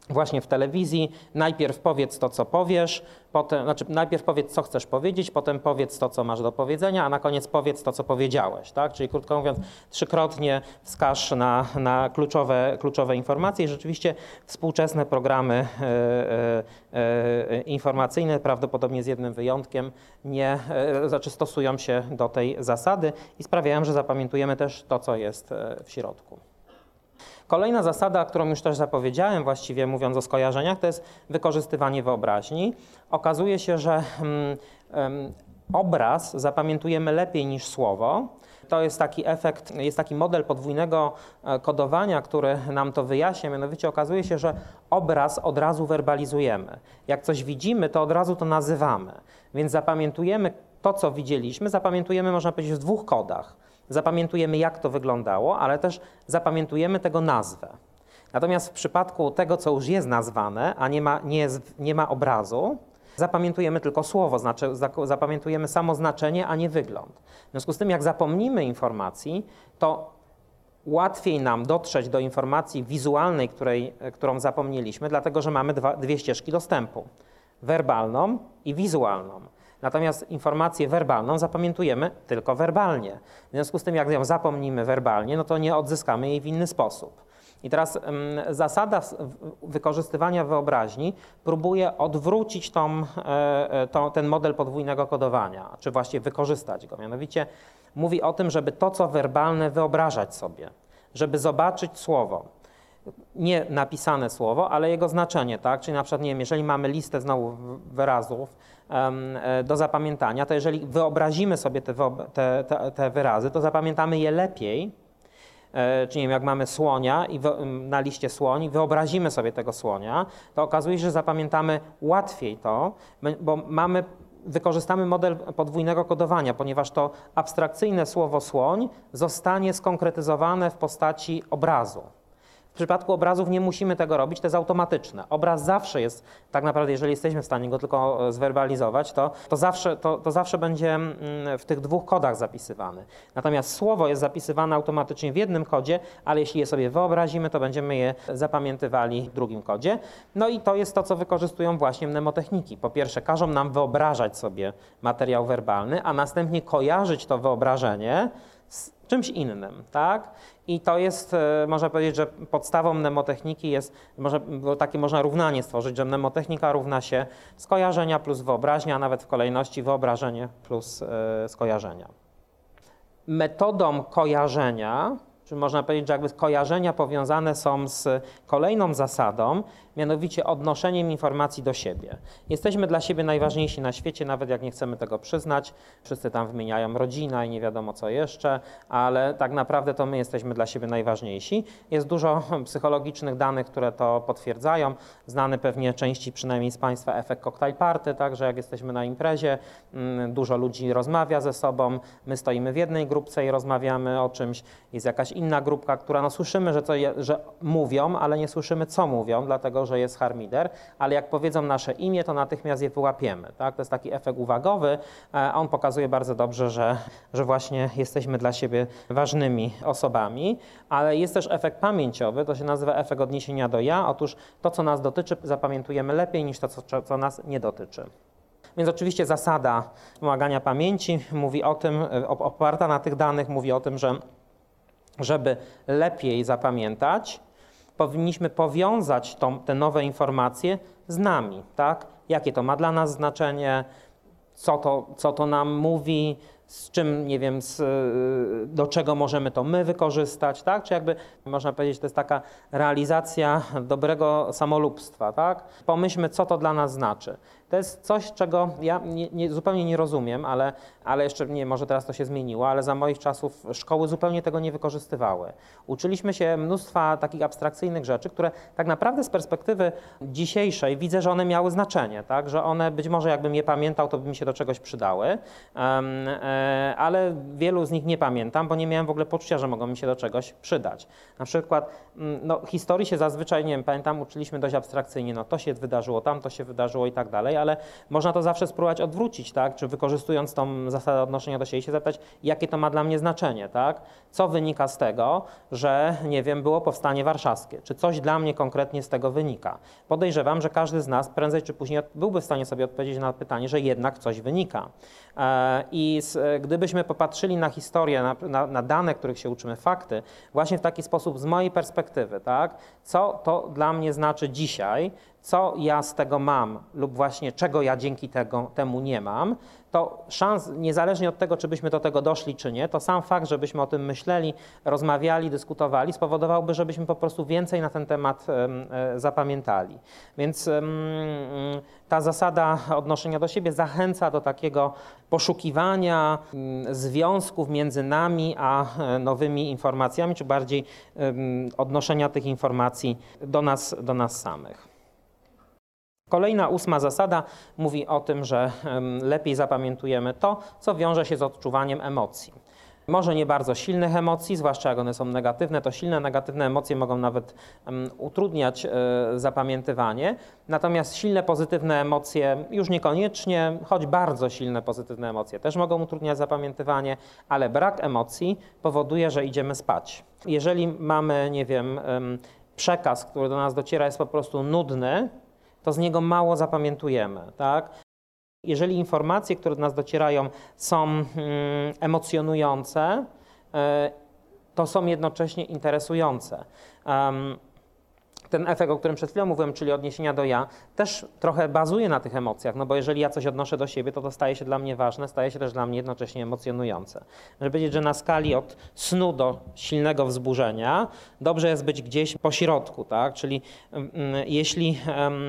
właśnie w telewizji. Najpierw powiedz to, co powiesz, potem, znaczy najpierw powiedz, co chcesz powiedzieć, potem powiedz to, co masz do powiedzenia, a na koniec powiedz to, co powiedziałeś. Tak? Czyli krótko mówiąc, trzykrotnie wskaż na, na kluczowe, kluczowe informacje i rzeczywiście współczesne programy e, e, e, informacyjne, prawdopodobnie z jednym wyjątkiem, nie, e, znaczy stosują się do tej zasady i sprawiają, że zapamiętujemy też to, co jest e, w środku. Kolejna zasada, którą już też zapowiedziałem, właściwie mówiąc o skojarzeniach, to jest wykorzystywanie wyobraźni. Okazuje się, że um, obraz zapamiętujemy lepiej niż słowo. To jest taki efekt, jest taki model podwójnego e, kodowania, który nam to wyjaśnia. Mianowicie okazuje się, że obraz od razu werbalizujemy. Jak coś widzimy, to od razu to nazywamy. Więc zapamiętujemy to, co widzieliśmy, zapamiętujemy, można powiedzieć, w dwóch kodach zapamiętujemy, jak to wyglądało, ale też zapamiętujemy tego nazwę. Natomiast w przypadku tego, co już jest nazwane, a nie ma, nie nie ma obrazu, zapamiętujemy tylko słowo, znaczy zapamiętujemy samo znaczenie, a nie wygląd. W związku z tym, jak zapomnimy informacji, to łatwiej nam dotrzeć do informacji wizualnej, której, którą zapomnieliśmy, dlatego że mamy dwa, dwie ścieżki dostępu: werbalną i wizualną. Natomiast informację werbalną zapamiętujemy tylko werbalnie. W związku z tym, jak ją zapomnimy werbalnie, no to nie odzyskamy jej w inny sposób. I teraz zasada wykorzystywania wyobraźni próbuje odwrócić tą, e, e, ten model podwójnego kodowania, czy właściwie wykorzystać go. Mianowicie mówi o tym, żeby to, co werbalne, wyobrażać sobie, żeby zobaczyć słowo. Nie napisane słowo, ale jego znaczenie, tak? Czyli na przykład, nie wiem, jeżeli mamy listę znowu wyrazów, do zapamiętania, to jeżeli wyobrazimy sobie te, te, te, te wyrazy, to zapamiętamy je lepiej, e, czyli jak mamy słonia i na liście słoń, wyobrazimy sobie tego słonia, to okazuje się, że zapamiętamy łatwiej to, bo mamy, wykorzystamy model podwójnego kodowania, ponieważ to abstrakcyjne słowo słoń zostanie skonkretyzowane w postaci obrazu. W przypadku obrazów nie musimy tego robić, to jest automatyczne. Obraz zawsze jest, tak naprawdę, jeżeli jesteśmy w stanie go tylko e, zwerbalizować, to, to, zawsze, to, to zawsze będzie mm, w tych dwóch kodach zapisywany. Natomiast słowo jest zapisywane automatycznie w jednym kodzie, ale jeśli je sobie wyobrazimy, to będziemy je zapamiętywali w drugim kodzie. No i to jest to, co wykorzystują właśnie mnemotechniki. Po pierwsze, każą nam wyobrażać sobie materiał werbalny, a następnie kojarzyć to wyobrażenie z czymś innym, tak? I to jest, e, można powiedzieć, że podstawą mnemotechniki jest, może, takie można równanie stworzyć, że mnemotechnika równa się skojarzenia plus wyobraźnia, a nawet w kolejności wyobrażenie plus e, skojarzenia. Metodą kojarzenia czy można powiedzieć, że jakby kojarzenia powiązane są z kolejną zasadą, mianowicie odnoszeniem informacji do siebie. Jesteśmy dla siebie najważniejsi na świecie, nawet jak nie chcemy tego przyznać. Wszyscy tam wymieniają rodzina i nie wiadomo co jeszcze, ale tak naprawdę to my jesteśmy dla siebie najważniejsi. Jest dużo (laughs) psychologicznych danych, które to potwierdzają. Znany pewnie części przynajmniej z Państwa efekt cocktail party, także jak jesteśmy na imprezie, mm, dużo ludzi rozmawia ze sobą, my stoimy w jednej grupce i rozmawiamy o czymś, jest jakaś inna grupka, która no słyszymy, że, je, że mówią, ale nie słyszymy co mówią, dlatego że jest harmider, ale jak powiedzą nasze imię, to natychmiast je wyłapiemy. Tak? To jest taki efekt uwagowy, a on pokazuje bardzo dobrze, że, że właśnie jesteśmy dla siebie ważnymi osobami, ale jest też efekt pamięciowy, to się nazywa efekt odniesienia do ja. Otóż to, co nas dotyczy, zapamiętujemy lepiej niż to, co, co nas nie dotyczy. Więc oczywiście zasada wspomagania pamięci mówi o tym, oparta na tych danych, mówi o tym, że żeby lepiej zapamiętać, powinniśmy powiązać tą, te nowe informacje z nami, tak? Jakie to ma dla nas znaczenie, co to, co to nam mówi, z czym, nie wiem, z, do czego możemy to my wykorzystać, tak? Czy jakby, można powiedzieć, to jest taka realizacja dobrego samolubstwa, tak? Pomyślmy, co to dla nas znaczy. To jest coś, czego ja nie, nie, zupełnie nie rozumiem, ale, ale jeszcze nie, może teraz to się zmieniło, ale za moich czasów szkoły zupełnie tego nie wykorzystywały. Uczyliśmy się mnóstwa takich abstrakcyjnych rzeczy, które tak naprawdę z perspektywy dzisiejszej widzę, że one miały znaczenie, tak? że one być może jakbym je pamiętał, to by mi się do czegoś przydały, um, e, ale wielu z nich nie pamiętam, bo nie miałem w ogóle poczucia, że mogą mi się do czegoś przydać. Na przykład mm, no, historii się zazwyczaj, nie wiem, pamiętam, uczyliśmy dość abstrakcyjnie, no to się wydarzyło, tam to się wydarzyło i tak dalej, ale można to zawsze spróbować odwrócić, tak? czy wykorzystując tą zasadę odnoszenia do siebie się zapytać, jakie to ma dla mnie znaczenie, tak? co wynika z tego, że, nie wiem, było powstanie warszawskie, czy coś dla mnie konkretnie z tego wynika. Podejrzewam, że każdy z nas prędzej czy później byłby w stanie sobie odpowiedzieć na pytanie, że jednak coś wynika. E, I gdybyśmy popatrzyli na historię, na, na, na dane, których się uczymy, fakty, właśnie w taki sposób z mojej perspektywy, tak, co to dla mnie znaczy dzisiaj, co ja z tego mam lub właśnie czego ja dzięki tego, temu nie mam, to szans, niezależnie od tego, czy byśmy do tego doszli, czy nie, to sam fakt, żebyśmy o tym myśleli, rozmawiali, dyskutowali, spowodowałby, żebyśmy po prostu więcej na ten temat e, zapamiętali. Więc ta zasada odnoszenia do siebie zachęca do takiego poszukiwania związków między nami a e, nowymi informacjami, czy bardziej odnoszenia tych informacji do nas, do nas samych. Kolejna ósma zasada mówi o tym, że lepiej zapamiętujemy to, co wiąże się z odczuwaniem emocji. Może nie bardzo silnych emocji, zwłaszcza jak one są negatywne, to silne negatywne emocje mogą nawet utrudniać e, zapamiętywanie. Natomiast silne pozytywne emocje już niekoniecznie, choć bardzo silne pozytywne emocje też mogą utrudniać zapamiętywanie, ale brak emocji powoduje, że idziemy spać. Jeżeli mamy, nie wiem, przekaz, który do nas dociera, jest po prostu nudny, to z niego mało zapamiętujemy. Tak? Jeżeli informacje, które do nas docierają, są mm, emocjonujące, e, to są jednocześnie interesujące ten efekt, o którym przed chwilą mówiłem, czyli odniesienia do ja, też trochę bazuje na tych emocjach, no bo jeżeli ja coś odnoszę do siebie, to to staje się dla mnie ważne, staje się też dla mnie jednocześnie emocjonujące. Żeby powiedzieć, że na skali od snu do silnego wzburzenia dobrze jest być gdzieś po środku, tak? Czyli um, jeśli, um,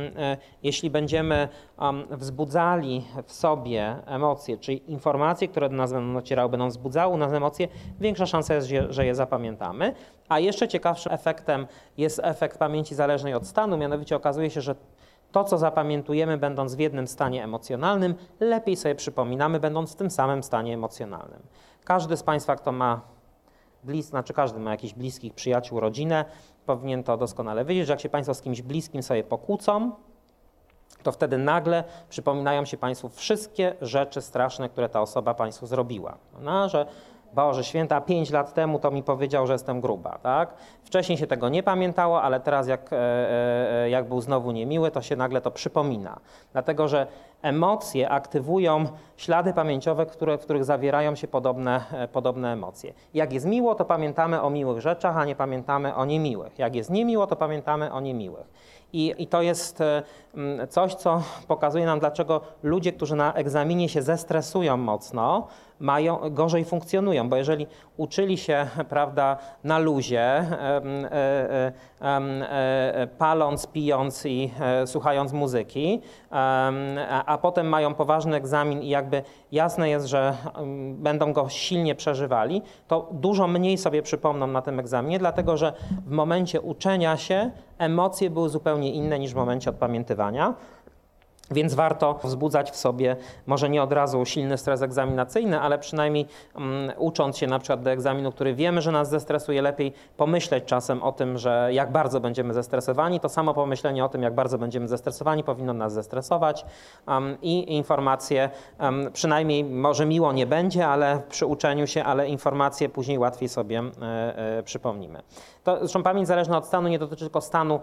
jeśli będziemy um, wzbudzali w sobie emocje, czyli informacje, które do nas będą docierały, będą wzbudzały nas emocje, większa szansa jest, że je zapamiętamy. A jeszcze ciekawszym efektem jest efekt pamięci zależnej od stanu, mianowicie okazuje się, że to, co zapamiętujemy, będąc w jednym stanie emocjonalnym, lepiej sobie przypominamy, będąc w tym samym stanie emocjonalnym. Każdy z Państwa, kto ma blis, znaczy każdy ma jakichś bliskich przyjaciół, rodzinę, powinien to doskonale wiedzieć, że jak się Państwo z kimś bliskim sobie pokłócą, to wtedy nagle przypominają się Państwu wszystkie rzeczy straszne, które ta osoba Państwu zrobiła. No, że Boże Święta, pięć lat temu to mi powiedział, że jestem gruba, tak? Wcześniej się tego nie pamiętało, ale teraz jak, e, e, jak był znowu niemiły, to się nagle to przypomina. Dlatego, że emocje aktywują ślady pamięciowe, które, w których zawierają się podobne, e, podobne emocje. Jak jest miło, to pamiętamy o miłych rzeczach, a nie pamiętamy o niemiłych. Jak jest niemiło, to pamiętamy o niemiłych. I, I, to jest coś, co pokazuje nam, dlaczego ludzie, którzy na egzaminie się zestresują mocno, mają, gorzej funkcjonują, bo jeżeli uczyli się (laughs) prawda, na luzie, e, e, e, paląc, pijąc i słuchając muzyki, a potem mają poważny egzamin i jakby jasne jest, że będą go silnie przeżywali, to dużo mniej sobie przypomną na tym egzaminie, dlatego że w momencie uczenia się emocje były zupełnie inne niż w momencie odpamiętywania. Więc warto wzbudzać w sobie może nie od razu silny stres egzaminacyjny, ale przynajmniej um, ucząc się na przykład do egzaminu, który wiemy, że nas zestresuje, lepiej pomyśleć czasem o tym, że jak bardzo będziemy zestresowani. To samo pomyślenie o tym, jak bardzo będziemy zestresowani, powinno nas zestresować. Um, I informacje, um, przynajmniej może miło nie będzie, ale przy uczeniu się, ale informacje później łatwiej sobie e, e, przypomnimy. To, zresztą pamięć zależna od stanu nie dotyczy tylko stanu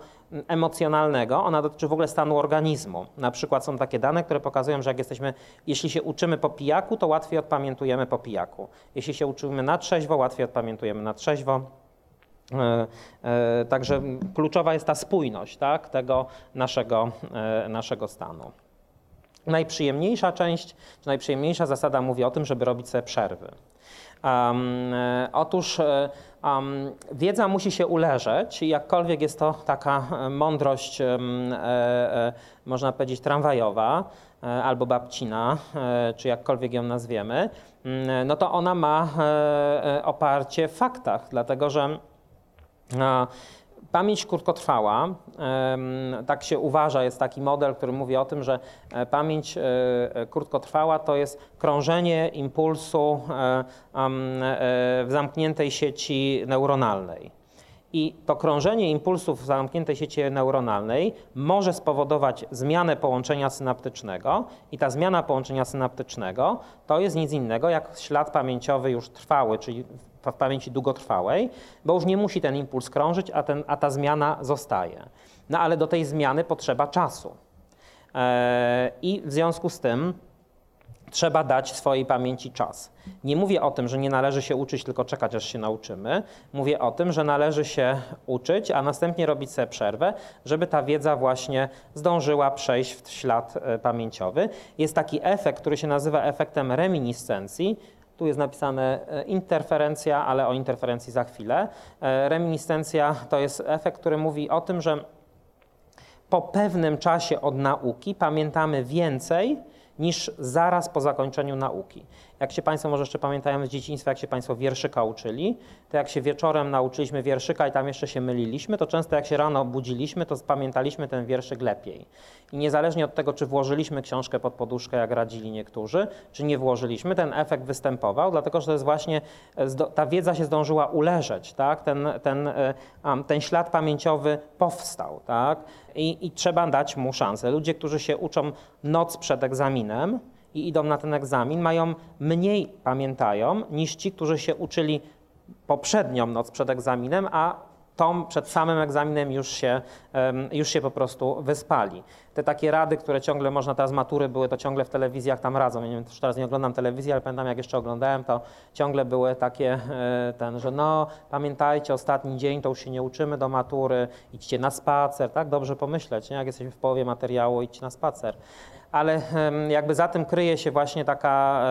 emocjonalnego, ona dotyczy w ogóle stanu organizmu. Na przykład są takie dane, które pokazują, że jak jesteśmy, jeśli się uczymy po pijaku, to łatwiej odpamiętujemy po pijaku. Jeśli się uczymy na trzeźwo, łatwiej odpamiętujemy na trzeźwo. E, e, także kluczowa jest ta spójność tak, tego naszego, e, naszego stanu. Najprzyjemniejsza część, czy najprzyjemniejsza zasada mówi o tym, żeby robić sobie przerwy. Um, otóż Um, wiedza musi się uleżeć, jakkolwiek jest to taka mądrość, e, e, można powiedzieć, tramwajowa e, albo babcina, e, czy jakkolwiek ją nazwiemy, mm, no to ona ma e, e, oparcie w faktach, dlatego że Pamięć krótkotrwała, tak się uważa, jest taki model, który mówi o tym, że e, pamięć e, e, krótkotrwała to jest krążenie impulsu w zamkniętej sieci neuronalnej. I to krążenie impulsów w zamkniętej sieci neuronalnej może spowodować zmianę połączenia synaptycznego, i ta zmiana połączenia synaptycznego to jest nic innego jak ślad pamięciowy już trwały, czyli w pamięci długotrwałej, bo już nie musi ten impuls krążyć, a, ten, a ta zmiana zostaje. No ale do tej zmiany potrzeba czasu. E, I w związku z tym trzeba dać swojej pamięci czas. Nie mówię o tym, że nie należy się uczyć, tylko czekać, aż się nauczymy. Mówię o tym, że należy się uczyć, a następnie robić sobie przerwę, żeby ta wiedza właśnie zdążyła przejść w ślad e, pamięciowy. Jest taki efekt, który się nazywa efektem reminiscencji. Tu jest napisane e, interferencja, ale o interferencji za chwilę. E, Reminiscencja to jest efekt, który mówi o tym, że po pewnym czasie od nauki pamiętamy więcej niż zaraz po zakończeniu nauki. Jak się Państwo może jeszcze pamiętają z dzieciństwa, jak się Państwo wierszyka uczyli, to jak się wieczorem nauczyliśmy wierszyka i tam jeszcze się myliliśmy, to często jak się rano budziliśmy, to pamiętaliśmy ten wierszyk lepiej. I niezależnie od tego, czy włożyliśmy książkę pod poduszkę, jak radzili niektórzy, czy nie włożyliśmy, ten efekt występował, dlatego że to jest właśnie, e, ta wiedza się zdążyła uleżeć, tak? ten, ten, e, ten ślad pamięciowy powstał. Tak? I, I trzeba dać mu szansę. Ludzie, którzy się uczą noc przed egzaminem, i idą na ten egzamin, mają mniej pamiętają niż ci, którzy się uczyli poprzednią noc przed egzaminem, a tą przed samym egzaminem już się, już się po prostu wyspali. Te takie rady, które ciągle można, teraz matury były, to ciągle w telewizjach tam radzą. Ja nie wiem, teraz nie oglądam telewizji, ale pamiętam jak jeszcze oglądałem, to ciągle były takie, e, ten, że no pamiętajcie, ostatni dzień to już się nie uczymy do matury, idźcie na spacer, tak? Dobrze pomyśleć, nie? jak jesteśmy w połowie materiału, idźcie na spacer ale jakby za tym kryje się właśnie taka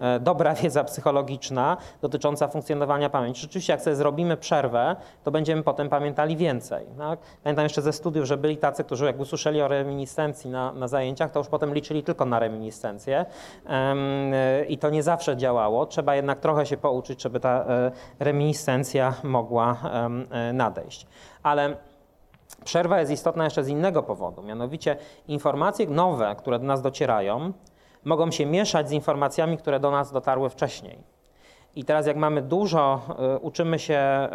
e, e, dobra wiedza psychologiczna dotycząca funkcjonowania pamięci. Rzeczywiście, jak sobie zrobimy przerwę, to będziemy potem pamiętali więcej. Tak? Pamiętam jeszcze ze studiów, że byli tacy, którzy jak usłyszeli o reminiscencji na, na zajęciach, to już potem liczyli tylko na reminiscencję Em, e, i to nie zawsze działało. Trzeba jednak trochę się pouczyć, żeby ta reminiscencja mogła nadejść. Ale Przerwa jest istotna jeszcze z innego powodu, mianowicie informacje nowe, które do nas docierają, mogą się mieszać z informacjami, które do nas dotarły wcześniej. I teraz, jak mamy dużo, y, uczymy się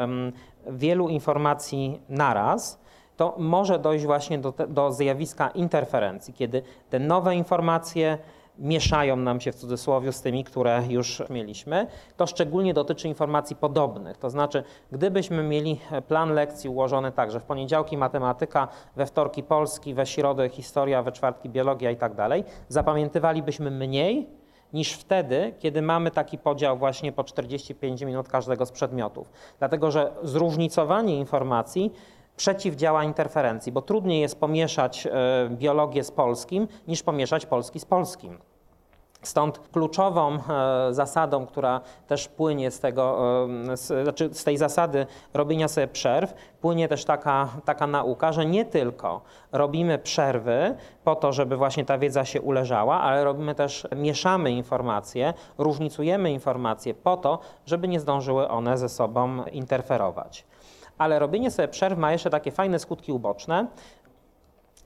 wielu informacji naraz, to może dojść właśnie do, do zjawiska interferencji, kiedy te nowe informacje mieszają nam się w cudzysłowie z tymi, które już mieliśmy. To szczególnie dotyczy informacji podobnych. To znaczy, gdybyśmy mieli plan lekcji ułożony tak, że w poniedziałki matematyka, we wtorki polski, we środę historia, we czwartki biologia i tak dalej, zapamiętywalibyśmy mniej niż wtedy, kiedy mamy taki podział właśnie po 45 minut każdego z przedmiotów. Dlatego, że zróżnicowanie informacji przeciwdziała interferencji, bo trudniej jest pomieszać e, biologię z polskim, niż pomieszać polski z polskim. Stąd kluczową e, zasadą, która też płynie z, tego, e, z, znaczy z tej zasady robienia sobie przerw, płynie też taka, taka nauka, że nie tylko robimy przerwy po to, żeby właśnie ta wiedza się uleżała, ale robimy też, mieszamy informacje, różnicujemy informacje po to, żeby nie zdążyły one ze sobą interferować. Ale robienie sobie przerw ma jeszcze takie fajne skutki uboczne.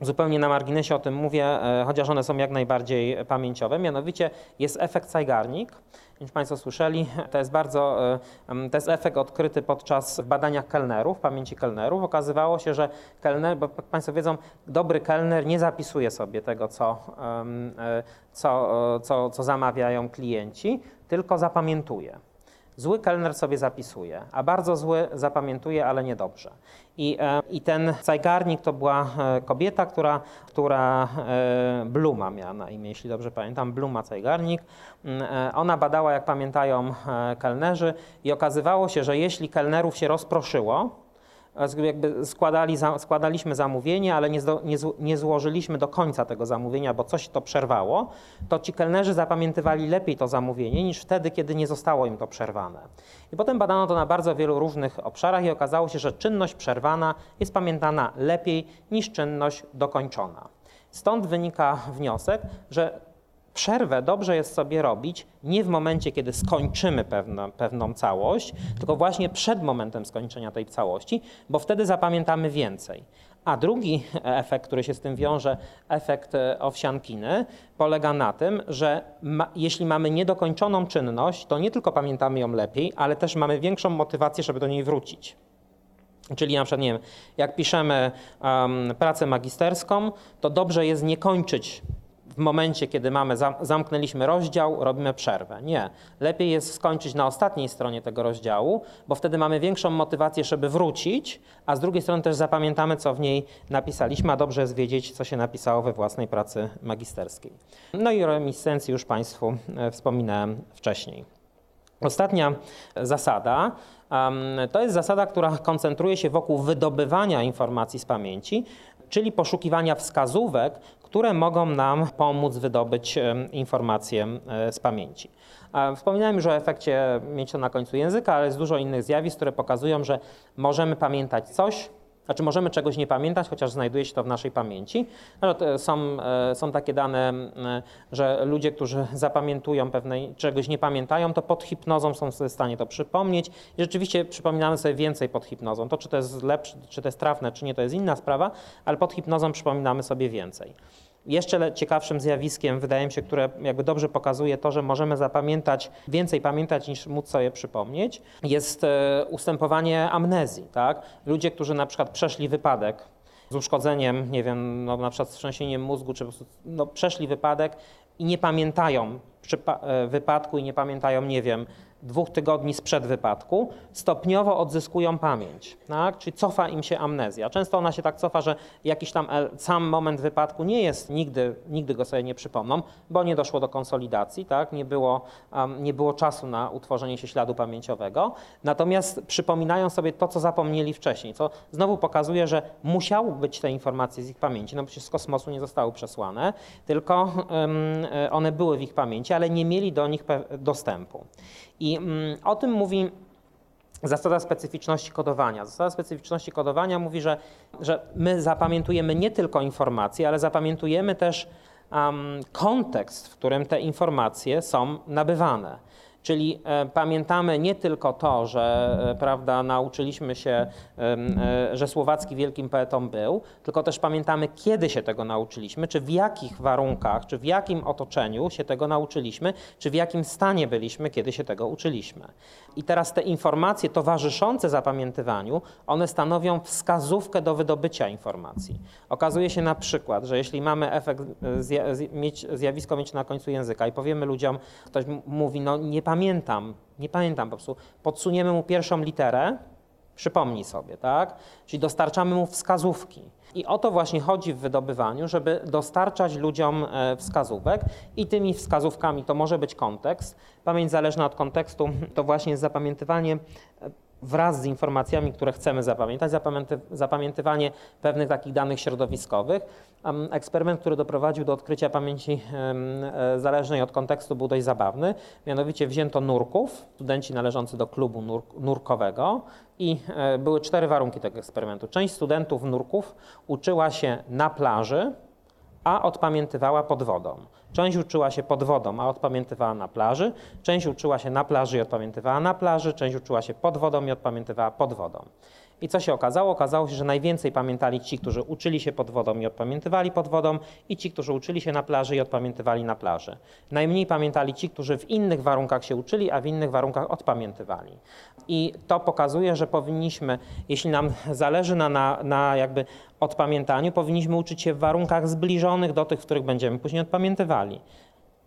Zupełnie na marginesie o tym mówię, e, chociaż one są jak najbardziej pamięciowe. Mianowicie jest efekt Zeigarnik. Nie wiem, czy Państwo słyszeli, to jest bardzo, e, to jest efekt odkryty podczas badania kelnerów, pamięci kelnerów. Okazywało się, że kelner, bo jak Państwo wiedzą, dobry kelner nie zapisuje sobie tego, co, e, co, co, co zamawiają klienci, tylko zapamiętuje. Zły kelner sobie zapisuje, a bardzo zły zapamiętuje, ale niedobrze. I, e, i ten Zeigarnik to była e, kobieta, która, która e, Bluma miała na imię, jeśli dobrze pamiętam, Bluma Zeigarnik. Mm, Ona badała, jak pamiętają kelnerzy i okazywało się, że jeśli kelnerów się rozproszyło, jakby składali, składaliśmy zamówienie, ale nie, nie, nie złożyliśmy do końca tego zamówienia, bo coś to przerwało, to ci kelnerzy zapamiętywali lepiej to zamówienie niż wtedy, kiedy nie zostało im to przerwane. I potem badano to na bardzo wielu różnych obszarach i okazało się, że czynność przerwana jest pamiętana lepiej niż czynność dokończona. Stąd wynika wniosek, że Przerwę dobrze jest sobie robić nie w momencie, kiedy skończymy pewna, pewną całość, tylko właśnie przed momentem skończenia tej całości, bo wtedy zapamiętamy więcej. A drugi efekt, który się z tym wiąże, efekt e, owsiankiny, polega na tym, że ma, jeśli mamy niedokończoną czynność, to nie tylko pamiętamy ją lepiej, ale też mamy większą motywację, żeby do niej wrócić. Czyli na przykład, nie wiem, jak piszemy um, pracę magisterską, to dobrze jest nie kończyć momencie, kiedy mamy, zamknęliśmy rozdział, robimy przerwę. Nie. Lepiej jest skończyć na ostatniej stronie tego rozdziału, bo wtedy mamy większą motywację, żeby wrócić, a z drugiej strony też zapamiętamy, co w niej napisaliśmy, a dobrze jest wiedzieć, co się napisało we własnej pracy magisterskiej. No i reminiscencji już Państwu e, wspominałem wcześniej. Ostatnia zasada to jest zasada, która koncentruje się wokół wydobywania informacji z pamięci, czyli poszukiwania wskazówek, które mogą nam pomóc wydobyć informacje z pamięci. Wspominałem już o efekcie to na końcu języka, ale jest dużo innych zjawisk, które pokazują, że możemy pamiętać coś, znaczy możemy czegoś nie pamiętać, chociaż znajduje się to w naszej pamięci. Są, e, są takie dane, że ludzie, którzy (laughs) zapamiętują pewnej, czegoś nie pamiętają, to pod hipnozą są w stanie to przypomnieć i rzeczywiście przypominamy sobie więcej pod hipnozą. To, czy to jest lepsze, czy to jest trafne, czy nie, to jest inna sprawa, ale pod hipnozą przypominamy sobie więcej. Jeszcze ciekawszym zjawiskiem, wydaje mi się, które jakby dobrze pokazuje to, że możemy zapamiętać, więcej pamiętać niż móc sobie przypomnieć, jest e, ustępowanie amnezji. Tak? Ludzie, którzy na przykład przeszli wypadek z uszkodzeniem, nie wiem, no, na przykład z trzęsieniem mózgu, czy po prostu no, przeszli wypadek i nie pamiętają e, wypadku i nie pamiętają, nie wiem, dwóch tygodni sprzed wypadku, stopniowo odzyskują pamięć, tak? czyli cofa im się amnezja. Często ona się tak cofa, że jakiś tam sam moment wypadku nie jest, nigdy, nigdy go sobie nie przypomną, bo nie doszło do konsolidacji, tak? nie, było, um, nie było czasu na utworzenie się śladu pamięciowego, natomiast przypominają sobie to, co zapomnieli wcześniej, co znowu pokazuje, że musiały być te informacje z ich pamięci, no przecież z kosmosu nie zostały przesłane, tylko um, one były w ich pamięci, ale nie mieli do nich dostępu. I mm, o tym mówi zasada specyficzności kodowania. Zasada specyficzności kodowania mówi, że, że my zapamiętujemy nie tylko informacje, ale zapamiętujemy też um, kontekst, w którym te informacje są nabywane. Czyli e, pamiętamy nie tylko to, że e, prawda, nauczyliśmy się, e, że Słowacki wielkim poetą był, tylko też pamiętamy, kiedy się tego nauczyliśmy, czy w jakich warunkach, czy w jakim otoczeniu się tego nauczyliśmy, czy w jakim stanie byliśmy, kiedy się tego uczyliśmy. I teraz te informacje towarzyszące zapamiętywaniu, one stanowią wskazówkę do wydobycia informacji. Okazuje się na przykład, że jeśli mamy efekt, zjawisko mieć na końcu języka i powiemy ludziom, ktoś mówi, no nie pamiętam, nie pamiętam po prostu, podsuniemy mu pierwszą literę, przypomnij sobie, tak? Czyli dostarczamy mu wskazówki. I o to właśnie chodzi w wydobywaniu, żeby dostarczać ludziom e, wskazówek i tymi wskazówkami to może być kontekst. Pamięć zależna od kontekstu to właśnie jest zapamiętywanie e, wraz z informacjami, które chcemy zapamiętać, zapamięty, zapamiętywanie pewnych takich danych środowiskowych. Eksperyment, który doprowadził do odkrycia pamięci e, zależnej od kontekstu był dość zabawny. Mianowicie wzięto nurków, studenci należący do klubu nur nurkowego i e, były cztery warunki tego eksperymentu. Część studentów nurków uczyła się na plaży, a odpamiętywała pod wodą. Część uczyła się pod wodą, a odpamiętywała na plaży. Część uczyła się na plaży i odpamiętywała na plaży. Część uczyła się pod wodą i odpamiętywała pod wodą. I co się okazało? Okazało się, że najwięcej pamiętali ci, którzy uczyli się pod wodą i odpamiętywali pod wodą, i ci, którzy uczyli się na plaży i odpamiętywali na plaży. Najmniej pamiętali ci, którzy w innych warunkach się uczyli, a w innych warunkach odpamiętywali. I to pokazuje, że powinniśmy, jeśli nam (laughs) zależy na, na, na jakby odpamiętaniu, powinniśmy uczyć się w warunkach zbliżonych do tych, w których będziemy później odpamiętywali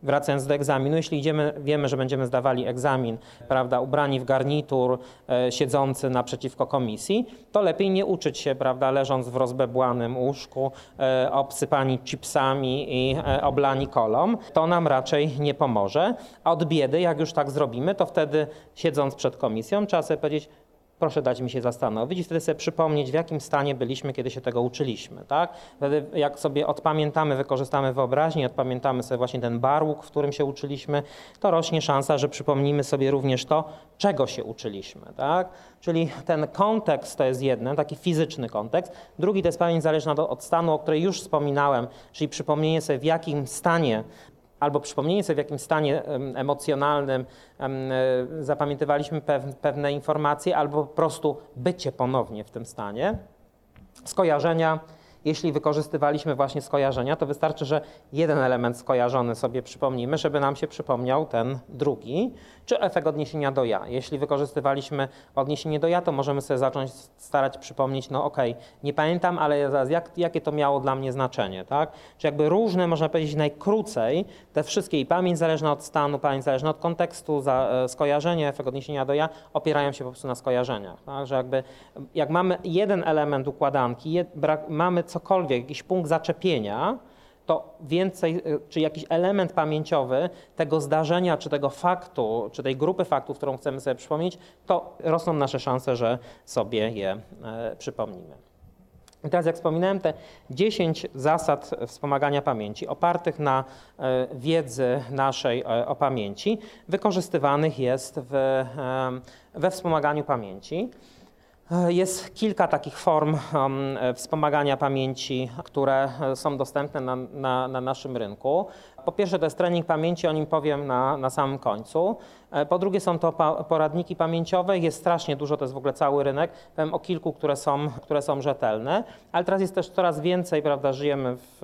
wracając do egzaminu, jeśli idziemy, wiemy, że będziemy zdawali egzamin, prawda, ubrani w garnitur, e, siedzący naprzeciwko komisji, to lepiej nie uczyć się, prawda, leżąc w rozbebłanym łóżku, e, obsypani chipsami i e, oblani kolą. To nam raczej nie pomoże. A od biedy, jak już tak zrobimy, to wtedy siedząc przed komisją, trzeba sobie powiedzieć, proszę dać mi się zastanowić i wtedy sobie przypomnieć, w jakim stanie byliśmy, kiedy się tego uczyliśmy. Tak? Wtedy jak sobie odpamiętamy, wykorzystamy wyobraźnię, odpamiętamy sobie właśnie ten barłuk, w którym się uczyliśmy, to rośnie szansa, że przypomnimy sobie również to, czego się uczyliśmy. Tak? Czyli ten kontekst to jest jeden, taki fizyczny kontekst. Drugi to jest pamięć zależna od stanu, o której już wspominałem, czyli przypomnienie sobie, w jakim stanie albo przypomnienie sobie, w jakim stanie emocjonalnym e, zapamiętywaliśmy pewne informacje, albo po prostu bycie ponownie w tym stanie. Skojarzenia jeśli wykorzystywaliśmy właśnie skojarzenia, to wystarczy, że jeden element skojarzony sobie przypomnimy, żeby nam się przypomniał ten drugi, czy efekt odniesienia do ja. Jeśli wykorzystywaliśmy odniesienie do ja, to możemy sobie zacząć starać przypomnieć, no okay, nie pamiętam, ale zaraz, jak, jakie to miało dla mnie znaczenie, tak? Czy jakby różne, można powiedzieć najkrócej, te wszystkie i pamięć zależna od stanu, pamięć zależna od kontekstu, za, e, skojarzenie, efekt odniesienia do ja, opierają się po prostu na skojarzeniach, tak? Że jakby, jak mamy jeden element układanki, brak, mamy cokolwiek, jakiś punkt zaczepienia, to więcej, y, czy jakiś element pamięciowy tego zdarzenia, czy tego faktu, czy tej grupy faktów, którą chcemy sobie przypomnieć, to rosną nasze szanse, że sobie je e, przypomnimy. I teraz, jak wspominałem, te 10 zasad wspomagania pamięci opartych na e, wiedzy naszej e, o pamięci, wykorzystywanych jest w, we wspomaganiu pamięci. E, jest kilka takich form wspomagania pamięci, które są dostępne na, na, na, naszym rynku. Po pierwsze to jest trening pamięci, o nim powiem na, na samym końcu. Po drugie są to poradniki pamięciowe, jest strasznie dużo, to jest w ogóle cały rynek. Powiem o kilku, które są, które są rzetelne, ale teraz jest też coraz więcej, prawda, żyjemy w,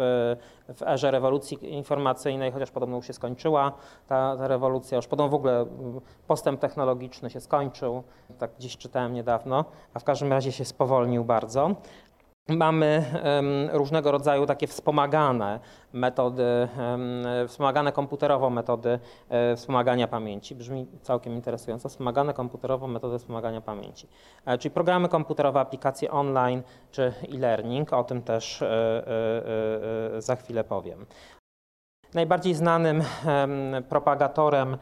w erze rewolucji informacyjnej, chociaż podobno już się skończyła ta, ta rewolucja, już podobno w ogóle postęp technologiczny się skończył, tak gdzieś czytałem niedawno, a w każdym razie się spowolnił bardzo. Mamy różnego rodzaju takie wspomagane metody, wspomagane komputerowo metody e, wspomagania pamięci. Brzmi całkiem interesująco. Wspomagane komputerowo metody wspomagania pamięci. E, czyli programy komputerowe, aplikacje online czy e-learning. O tym też e, za chwilę powiem. Najbardziej znanym propagatorem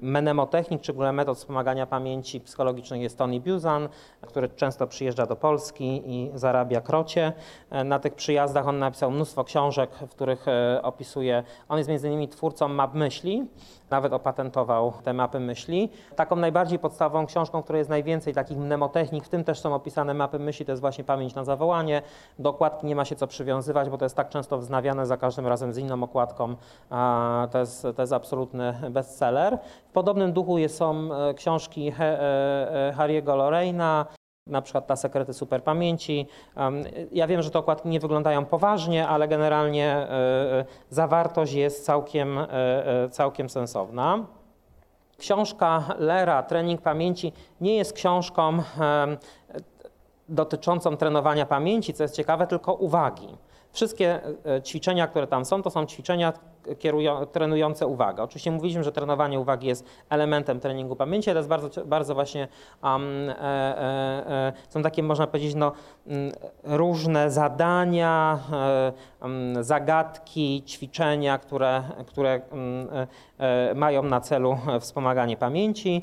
mnemotechnik, czy w ogóle metod wspomagania pamięci psychologicznej jest Tony Buzan, który często przyjeżdża do Polski i zarabia krocie. E, na tych przyjazdach on napisał mnóstwo książek, w których e, opisuje, on jest między innymi twórcą map myśli, nawet opatentował te mapy myśli. Taką najbardziej podstawową książką, której jest najwięcej takich mnemotechnik, w tym też są opisane mapy myśli, to jest właśnie pamięć na zawołanie. Do okładki nie ma się co przywiązywać, bo to jest tak często wznawiane za każdym razem z inną okładką. To jest, to jest absolutny bestseller. W podobnym duchu są e, książki e, e, Harry'ego Lorraina, na przykład ta sekrety superpamięci. Ja wiem, że te okładki nie wyglądają poważnie, ale generalnie zawartość jest całkiem, całkiem sensowna. Książka Lera, Trening Pamięci, nie jest książką dotyczącą trenowania pamięci, co jest ciekawe, tylko uwagi. Wszystkie ćwiczenia, które tam są, to są ćwiczenia, kierują, trenujące uwagę. Oczywiście mówiliśmy, że trenowanie uwagi jest elementem treningu pamięci, jest bardzo, bardzo właśnie um, e, e, e, są takie, można powiedzieć, no, mm, różne zadania, e, mm, zagadki, ćwiczenia, które, które mm, e, mają na celu wspomaganie pamięci.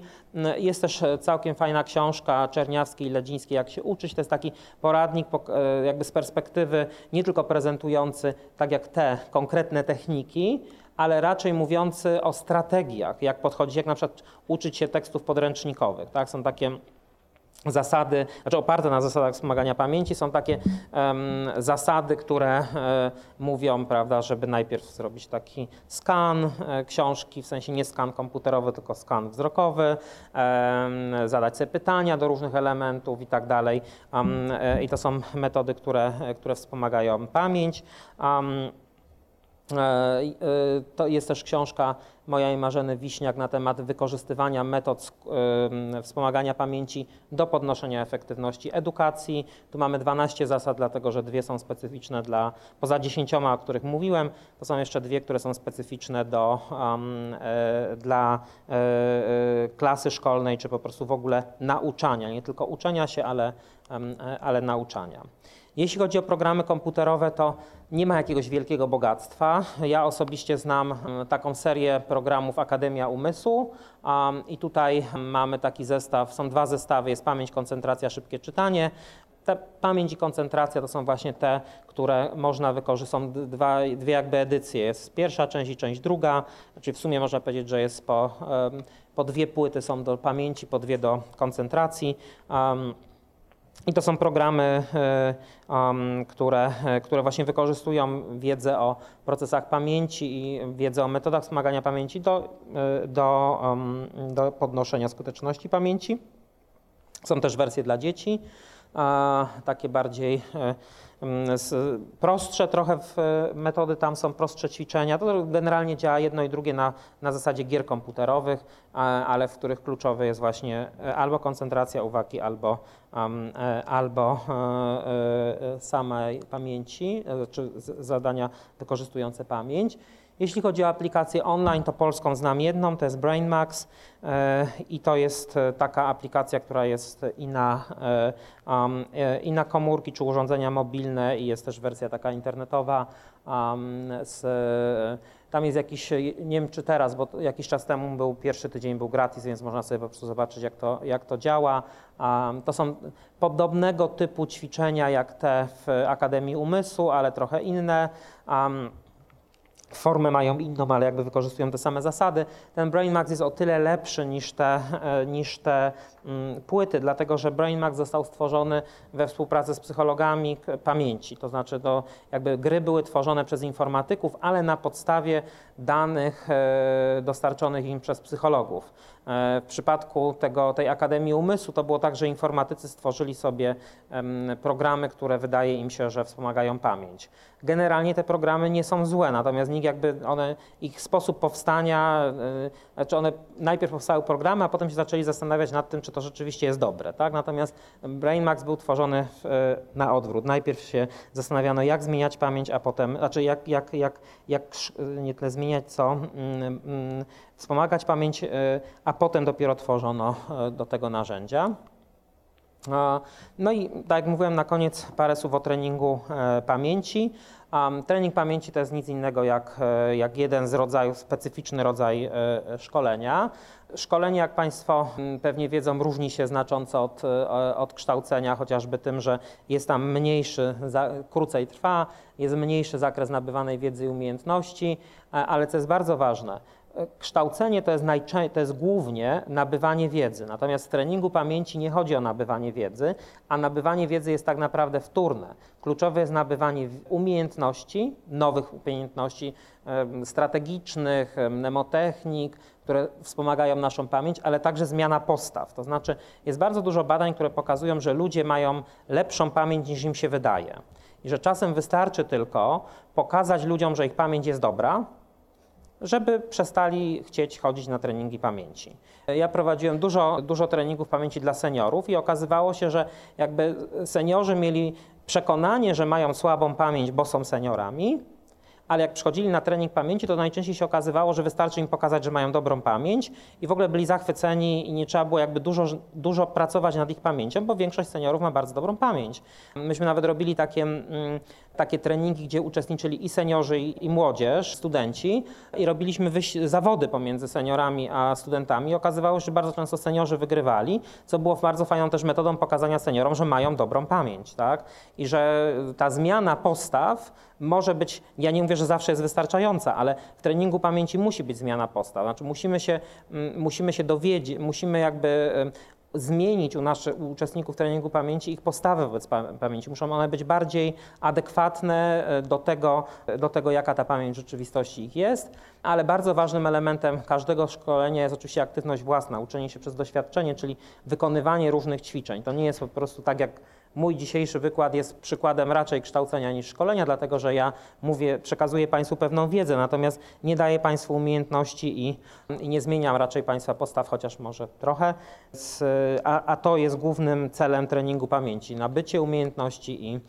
Jest też całkiem fajna książka Czerniawskiej i Ledzińskiej, jak się uczyć. To jest taki poradnik e, jakby z perspektywy nie tylko prezentujący tak jak te konkretne techniki, ale raczej mówiący o strategiach, jak podchodzić, jak na przykład uczyć się tekstów podręcznikowych. Tak? Są takie zasady, znaczy oparte na zasadach wspomagania pamięci, są takie um, zasady, które e, mówią, prawda, żeby najpierw zrobić taki skan e, książki, w sensie nie skan komputerowy, tylko skan wzrokowy, e, zadać sobie pytania do różnych elementów i tak dalej. Um, I to są metody, które, które wspomagają pamięć. Um, to jest też książka moja i Marzeny Wiśniak na temat wykorzystywania metod e, wspomagania pamięci do podnoszenia efektywności edukacji. Tu mamy 12 zasad, dlatego że dwie są specyficzne dla, poza dziesięcioma, o których mówiłem, to są jeszcze dwie, które są specyficzne do, um, dla klasy szkolnej, czy po prostu w ogóle nauczania, nie tylko uczenia się, ale, ale nauczania. Jeśli chodzi o programy komputerowe, to nie ma jakiegoś wielkiego bogactwa. Ja osobiście znam taką serię programów Akademia Umysłu um, i tutaj mamy taki zestaw, są dwa zestawy, jest pamięć, koncentracja, szybkie czytanie. Te pamięć i koncentracja to są właśnie te, które można wykorzystać. Są dwa, dwie jakby edycje. Jest pierwsza część i część druga, czyli w sumie można powiedzieć, że jest po, po dwie płyty są do pamięci, po dwie do koncentracji. I to są programy, um, które, które właśnie wykorzystują wiedzę o procesach pamięci i wiedzę o metodach wspomagania pamięci do, e, do, do podnoszenia skuteczności pamięci. Są też wersje dla dzieci, takie bardziej e, prostsze trochę metody, tam są prostsze ćwiczenia. To generalnie działa jedno i drugie na, na zasadzie gier komputerowych, ale w których kluczowy jest właśnie e, albo koncentracja uwagi, albo, um, albo e, samej pamięci, czy zadania wykorzystujące pamięć. Jeśli chodzi o aplikację online, to polską znam jedną, to jest BrainMax e, i to jest e, taka aplikacja, która jest i na, e, i na komórki czy urządzenia mobilne i jest też wersja taka internetowa. Z, tam jest jakiś, nie wiem czy teraz, bo jakiś czas temu był pierwszy tydzień był gratis, więc można sobie po prostu zobaczyć jak to, jak to działa. To są podobnego typu ćwiczenia jak te w Akademii Umysłu, ale trochę inne. Formę mają inną, ale jakby wykorzystują te same zasady. Ten BrainMax jest o tyle lepszy niż te, e, niż te płyty, dlatego że BrainMax został stworzony we współpracy z psychologami pamięci. To znaczy, to jakby gry były tworzone przez informatyków, ale na podstawie danych e, dostarczonych im przez psychologów. E, w przypadku tego, tej Akademii Umysłu to było tak, że informatycy stworzyli sobie programy, które wydaje im się, że wspomagają pamięć. Generalnie te programy nie są złe, natomiast nikt jakby one, ich sposób powstania, e, znaczy one najpierw powstały programy, a potem się zaczęli zastanawiać nad tym, czy to rzeczywiście jest dobre. Tak? Natomiast BrainMax był tworzony w, na odwrót. Najpierw się zastanawiano, jak zmieniać pamięć, a potem, znaczy jak, jak, jak, jak nie tyle zmieniać, co, mm, mm, wspomagać pamięć, y, a potem dopiero tworzono do tego narzędzia. No i tak jak mówiłem na koniec parę słów o treningu e, pamięci. Trening pamięci to jest nic innego jak, e, jak jeden z rodzajów, specyficzny rodzaj e, szkolenia. Szkolenie, jak Państwo mm, pewnie wiedzą, różni się znacząco od, od kształcenia, chociażby tym, że jest tam mniejszy, krócej trwa, jest mniejszy zakres nabywanej wiedzy i umiejętności, ale co jest bardzo ważne, kształcenie to jest, to jest głównie nabywanie wiedzy. Natomiast w treningu pamięci nie chodzi o nabywanie wiedzy, a nabywanie wiedzy jest tak naprawdę wtórne. Kluczowe jest nabywanie umiejętności, nowych umiejętności strategicznych, mnemotechnik, które wspomagają naszą pamięć, ale także zmiana postaw. To znaczy jest bardzo dużo badań, które pokazują, że ludzie mają lepszą pamięć niż im się wydaje. I że czasem wystarczy tylko pokazać ludziom, że ich pamięć jest dobra, żeby przestali chcieć chodzić na treningi pamięci. Ja prowadziłem dużo, dużo treningów pamięci dla seniorów i okazywało się, że jakby seniorzy mieli przekonanie, że mają słabą pamięć, bo są seniorami, ale jak przychodzili na trening pamięci, to najczęściej się okazywało, że wystarczy im pokazać, że mają dobrą pamięć i w ogóle byli zachwyceni i nie trzeba było jakby dużo, dużo pracować nad ich pamięcią, bo większość seniorów ma bardzo dobrą pamięć. Myśmy nawet robili takie, mm, takie treningi, gdzie uczestniczyli i seniorzy, i młodzież, studenci i robiliśmy zawody pomiędzy seniorami a studentami. Okazywało się, że bardzo często seniorzy wygrywali, co było bardzo fajną też metodą pokazania seniorom, że mają dobrą pamięć, tak? I że ta zmiana postaw może być, ja nie mówię, że zawsze jest wystarczająca, ale w treningu pamięci musi być zmiana postaw. Znaczy musimy się, mm, musimy się dowiedzieć, musimy jakby zmienić u naszych uczestników treningu pamięci ich postawę wobec pamięci. Muszą one być bardziej adekwatne e, do tego, do tego, jaka ta pamięć w rzeczywistości ich jest, ale bardzo ważnym elementem każdego szkolenia jest oczywiście aktywność własna, uczenie się przez doświadczenie, czyli wykonywanie różnych ćwiczeń. To nie jest po prostu tak jak Mój dzisiejszy wykład jest przykładem raczej kształcenia niż szkolenia, dlatego że ja mówię, przekazuję Państwu pewną wiedzę, natomiast nie daję Państwu umiejętności i, i nie zmieniam raczej Państwa postaw, chociaż może trochę. A, a, to jest głównym celem treningu pamięci nabycie umiejętności i,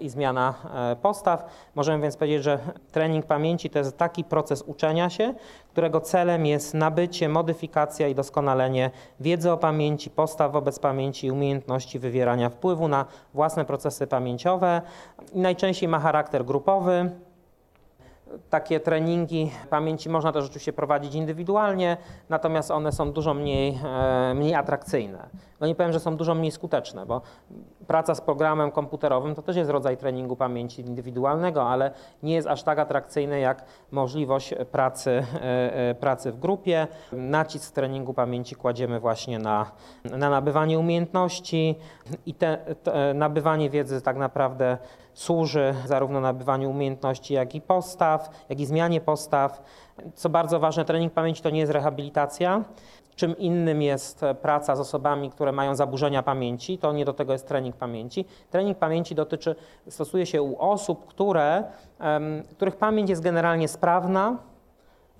i zmiana e, postaw. Możemy więc powiedzieć, że trening pamięci to jest taki proces uczenia się, którego celem jest nabycie, modyfikacja i doskonalenie wiedzy o pamięci, postaw wobec pamięci i umiejętności wywierania wpływu na własne procesy pamięciowe. Najczęściej ma charakter grupowy. Takie treningi pamięci można też oczywiście prowadzić indywidualnie, natomiast one są dużo mniej, e, mniej atrakcyjne. No nie powiem, że są dużo mniej skuteczne, bo praca z programem komputerowym to też jest rodzaj treningu pamięci indywidualnego, ale nie jest aż tak atrakcyjny jak możliwość pracy, e, e, pracy w grupie. Nacisk treningu pamięci kładziemy właśnie na, na nabywanie umiejętności i te, te nabywanie wiedzy tak naprawdę służy zarówno nabywaniu umiejętności, jak i postaw, jak i zmianie postaw. Co bardzo ważne, trening pamięci to nie jest rehabilitacja. Czym innym jest praca z osobami, które mają zaburzenia pamięci, to nie do tego jest trening pamięci. Trening pamięci dotyczy, stosuje się u osób, które, których pamięć jest generalnie sprawna,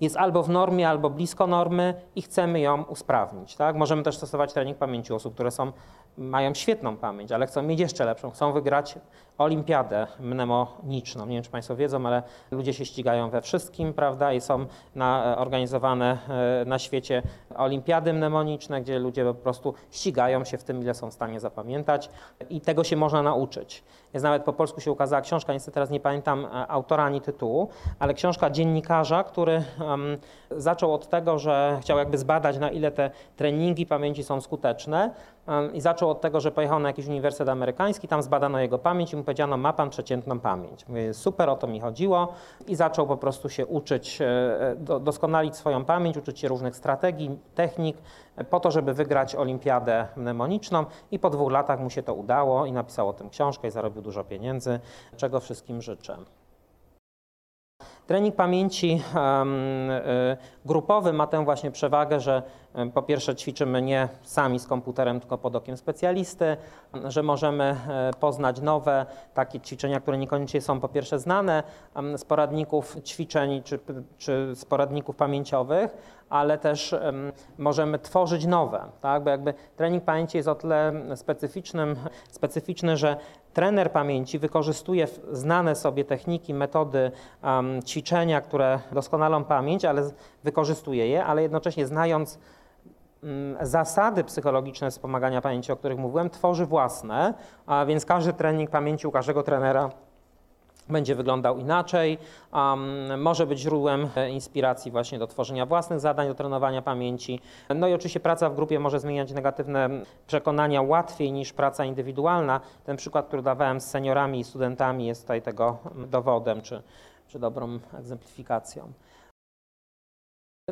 jest albo w normie, albo blisko normy i chcemy ją usprawnić. Tak? Możemy też stosować trening pamięci osób, które są, mają świetną pamięć, ale chcą mieć jeszcze lepszą, chcą wygrać olimpiadę mnemoniczną. Nie wiem, czy Państwo wiedzą, ale ludzie się ścigają we wszystkim, prawda, i są na, organizowane e, na świecie olimpiady mnemoniczne, gdzie ludzie po prostu ścigają się w tym, ile są w stanie zapamiętać i tego się można nauczyć. Jest nawet po polsku się ukazała książka, niestety teraz nie pamiętam e, autora ani tytułu, ale książka dziennikarza, który um, zaczął od tego, że chciał jakby zbadać, na ile te treningi pamięci są skuteczne i zaczął od tego, że pojechał na jakiś uniwersytet amerykański, tam zbadano jego pamięć i mu powiedziano, ma pan przeciętną pamięć. Mówię, super, o to mi chodziło i zaczął po prostu się uczyć, e, doskonalić swoją pamięć, uczyć się różnych strategii, technik, po to, żeby wygrać olimpiadę mnemoniczną i po dwóch latach mu się to udało i napisał o tym książkę i zarobił dużo pieniędzy, czego wszystkim życzę. Trening pamięci e, grupowy ma tę właśnie przewagę, że po pierwsze ćwiczymy nie sami z komputerem, tylko pod okiem specjalisty, że możemy e, poznać nowe takie ćwiczenia, które niekoniecznie są po pierwsze znane z poradników ćwiczeń czy, czy z poradników pamięciowych, ale też możemy tworzyć nowe, tak? bo jakby trening pamięci jest o tyle specyficznym, specyficzny, że trener pamięci wykorzystuje znane sobie techniki, metody, um, ćwiczenia, które doskonalą pamięć, ale wykorzystuje je, ale jednocześnie znając um, zasady psychologiczne wspomagania pamięci, o których mówiłem, tworzy własne, a więc każdy trening pamięci u każdego trenera będzie wyglądał inaczej. Um, może być źródłem e, inspiracji właśnie do tworzenia własnych zadań, do trenowania pamięci. No i oczywiście praca w grupie może zmieniać negatywne przekonania łatwiej niż praca indywidualna. Ten przykład, który dawałem z seniorami i studentami jest tutaj tego dowodem czy, czy dobrą egzemplifikacją.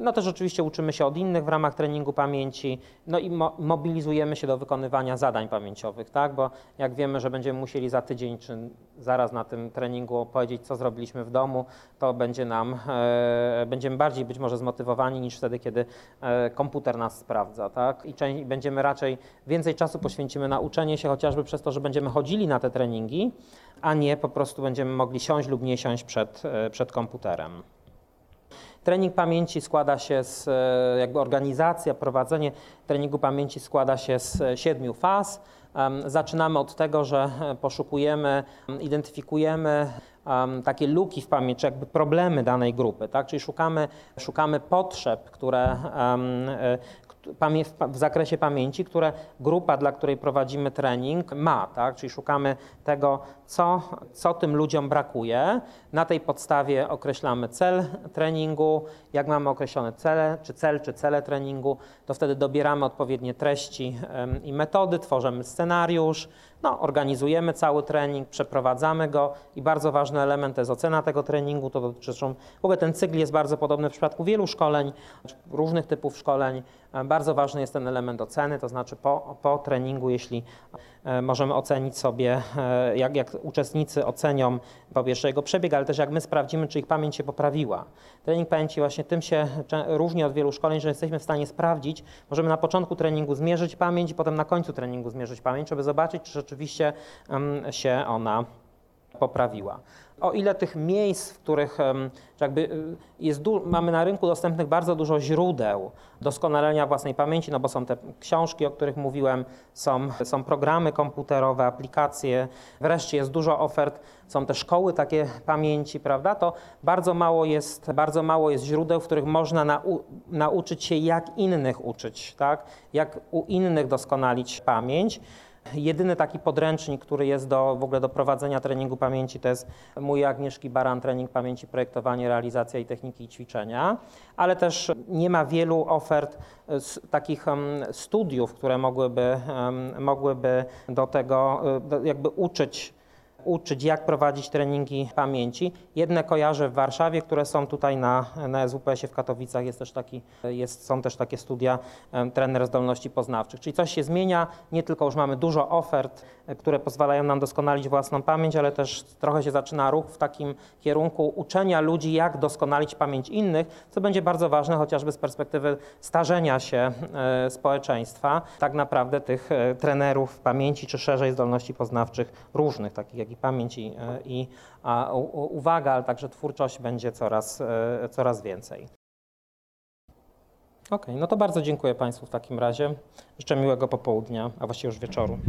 No też oczywiście uczymy się od innych w ramach treningu pamięci, no i mo mobilizujemy się do wykonywania zadań pamięciowych, tak? Bo jak wiemy, że będziemy musieli za tydzień czy zaraz na tym treningu powiedzieć, co zrobiliśmy w domu, to będzie nam, e, będziemy bardziej być może zmotywowani niż wtedy, kiedy e, komputer nas sprawdza, tak? I będziemy raczej więcej czasu poświęcimy na uczenie się, chociażby przez to, że będziemy chodzili na te treningi, a nie po prostu będziemy mogli siąść lub nie siąść przed, e, przed komputerem. Trening pamięci składa się z, e, jakby organizacja, prowadzenie treningu pamięci składa się z e, siedmiu faz. Zaczynamy od tego, że e, poszukujemy, identyfikujemy takie luki w pamięci, jakby problemy danej grupy, tak? czyli szukamy, szukamy potrzeb, które, w zakresie pamięci, które grupa, dla której prowadzimy trening, ma. Tak? Czyli szukamy tego, co, co tym ludziom brakuje. Na tej podstawie określamy cel treningu. Jak mamy określone cele, czy cel, czy cele treningu, to wtedy dobieramy odpowiednie treści i metody, tworzymy scenariusz, no, organizujemy cały trening, przeprowadzamy go i bardzo ważny element to jest ocena tego treningu. To dotyczy, w ogóle ten cykl jest bardzo podobny w przypadku wielu szkoleń, różnych typów szkoleń. Bardzo ważny jest ten element oceny, to znaczy po, po treningu, jeśli e, możemy ocenić sobie, e, jak, jak uczestnicy ocenią po pierwsze jego przebieg, ale też jak my sprawdzimy, czy ich pamięć się poprawiła. Trening pamięci właśnie tym się różni od wielu szkoleń, że jesteśmy w stanie sprawdzić, możemy na początku treningu zmierzyć pamięć potem na końcu treningu zmierzyć pamięć, żeby zobaczyć, czy rzeczywiście się ona poprawiła. O ile tych miejsc, w których jakby y, jest mamy na rynku dostępnych bardzo dużo źródeł doskonalenia własnej pamięci, no bo są te książki, o których mówiłem, są, są programy komputerowe, aplikacje, wreszcie jest dużo ofert, są te szkoły takie pamięci, prawda? To bardzo mało jest, bardzo mało jest źródeł, w których można nau- nauczyć się, jak innych uczyć, tak? Jak u innych doskonalić pamięć. Jedyny taki podręcznik, który jest do, w ogóle do prowadzenia treningu pamięci, to jest mój Agnieszki Baran trening pamięci, projektowanie, realizacja i techniki i ćwiczenia, ale też nie ma wielu ofert e, takich studiów, które mogłyby, mogłyby do tego e, jakby uczyć uczyć, jak prowadzić treningi pamięci. Jedne kojarzę w Warszawie, które są tutaj na, na SWPS-ie w Katowicach. Jest też taki, jest, są też takie studia em, trener zdolności poznawczych. Czyli coś się zmienia, nie tylko już mamy dużo ofert, e, które pozwalają nam doskonalić własną pamięć, ale też trochę się zaczyna ruch w takim kierunku uczenia ludzi, jak doskonalić pamięć innych, co będzie bardzo ważne chociażby z perspektywy starzenia się e, społeczeństwa, tak naprawdę tych e, trenerów pamięci, czy szerzej zdolności poznawczych różnych, takich jak i pamięć i, e, i uwaga, ale także twórczość będzie coraz, e, coraz więcej. Okej, no to bardzo dziękuję Państwu w takim razie. Życzę miłego popołudnia, a właściwie już wieczoru.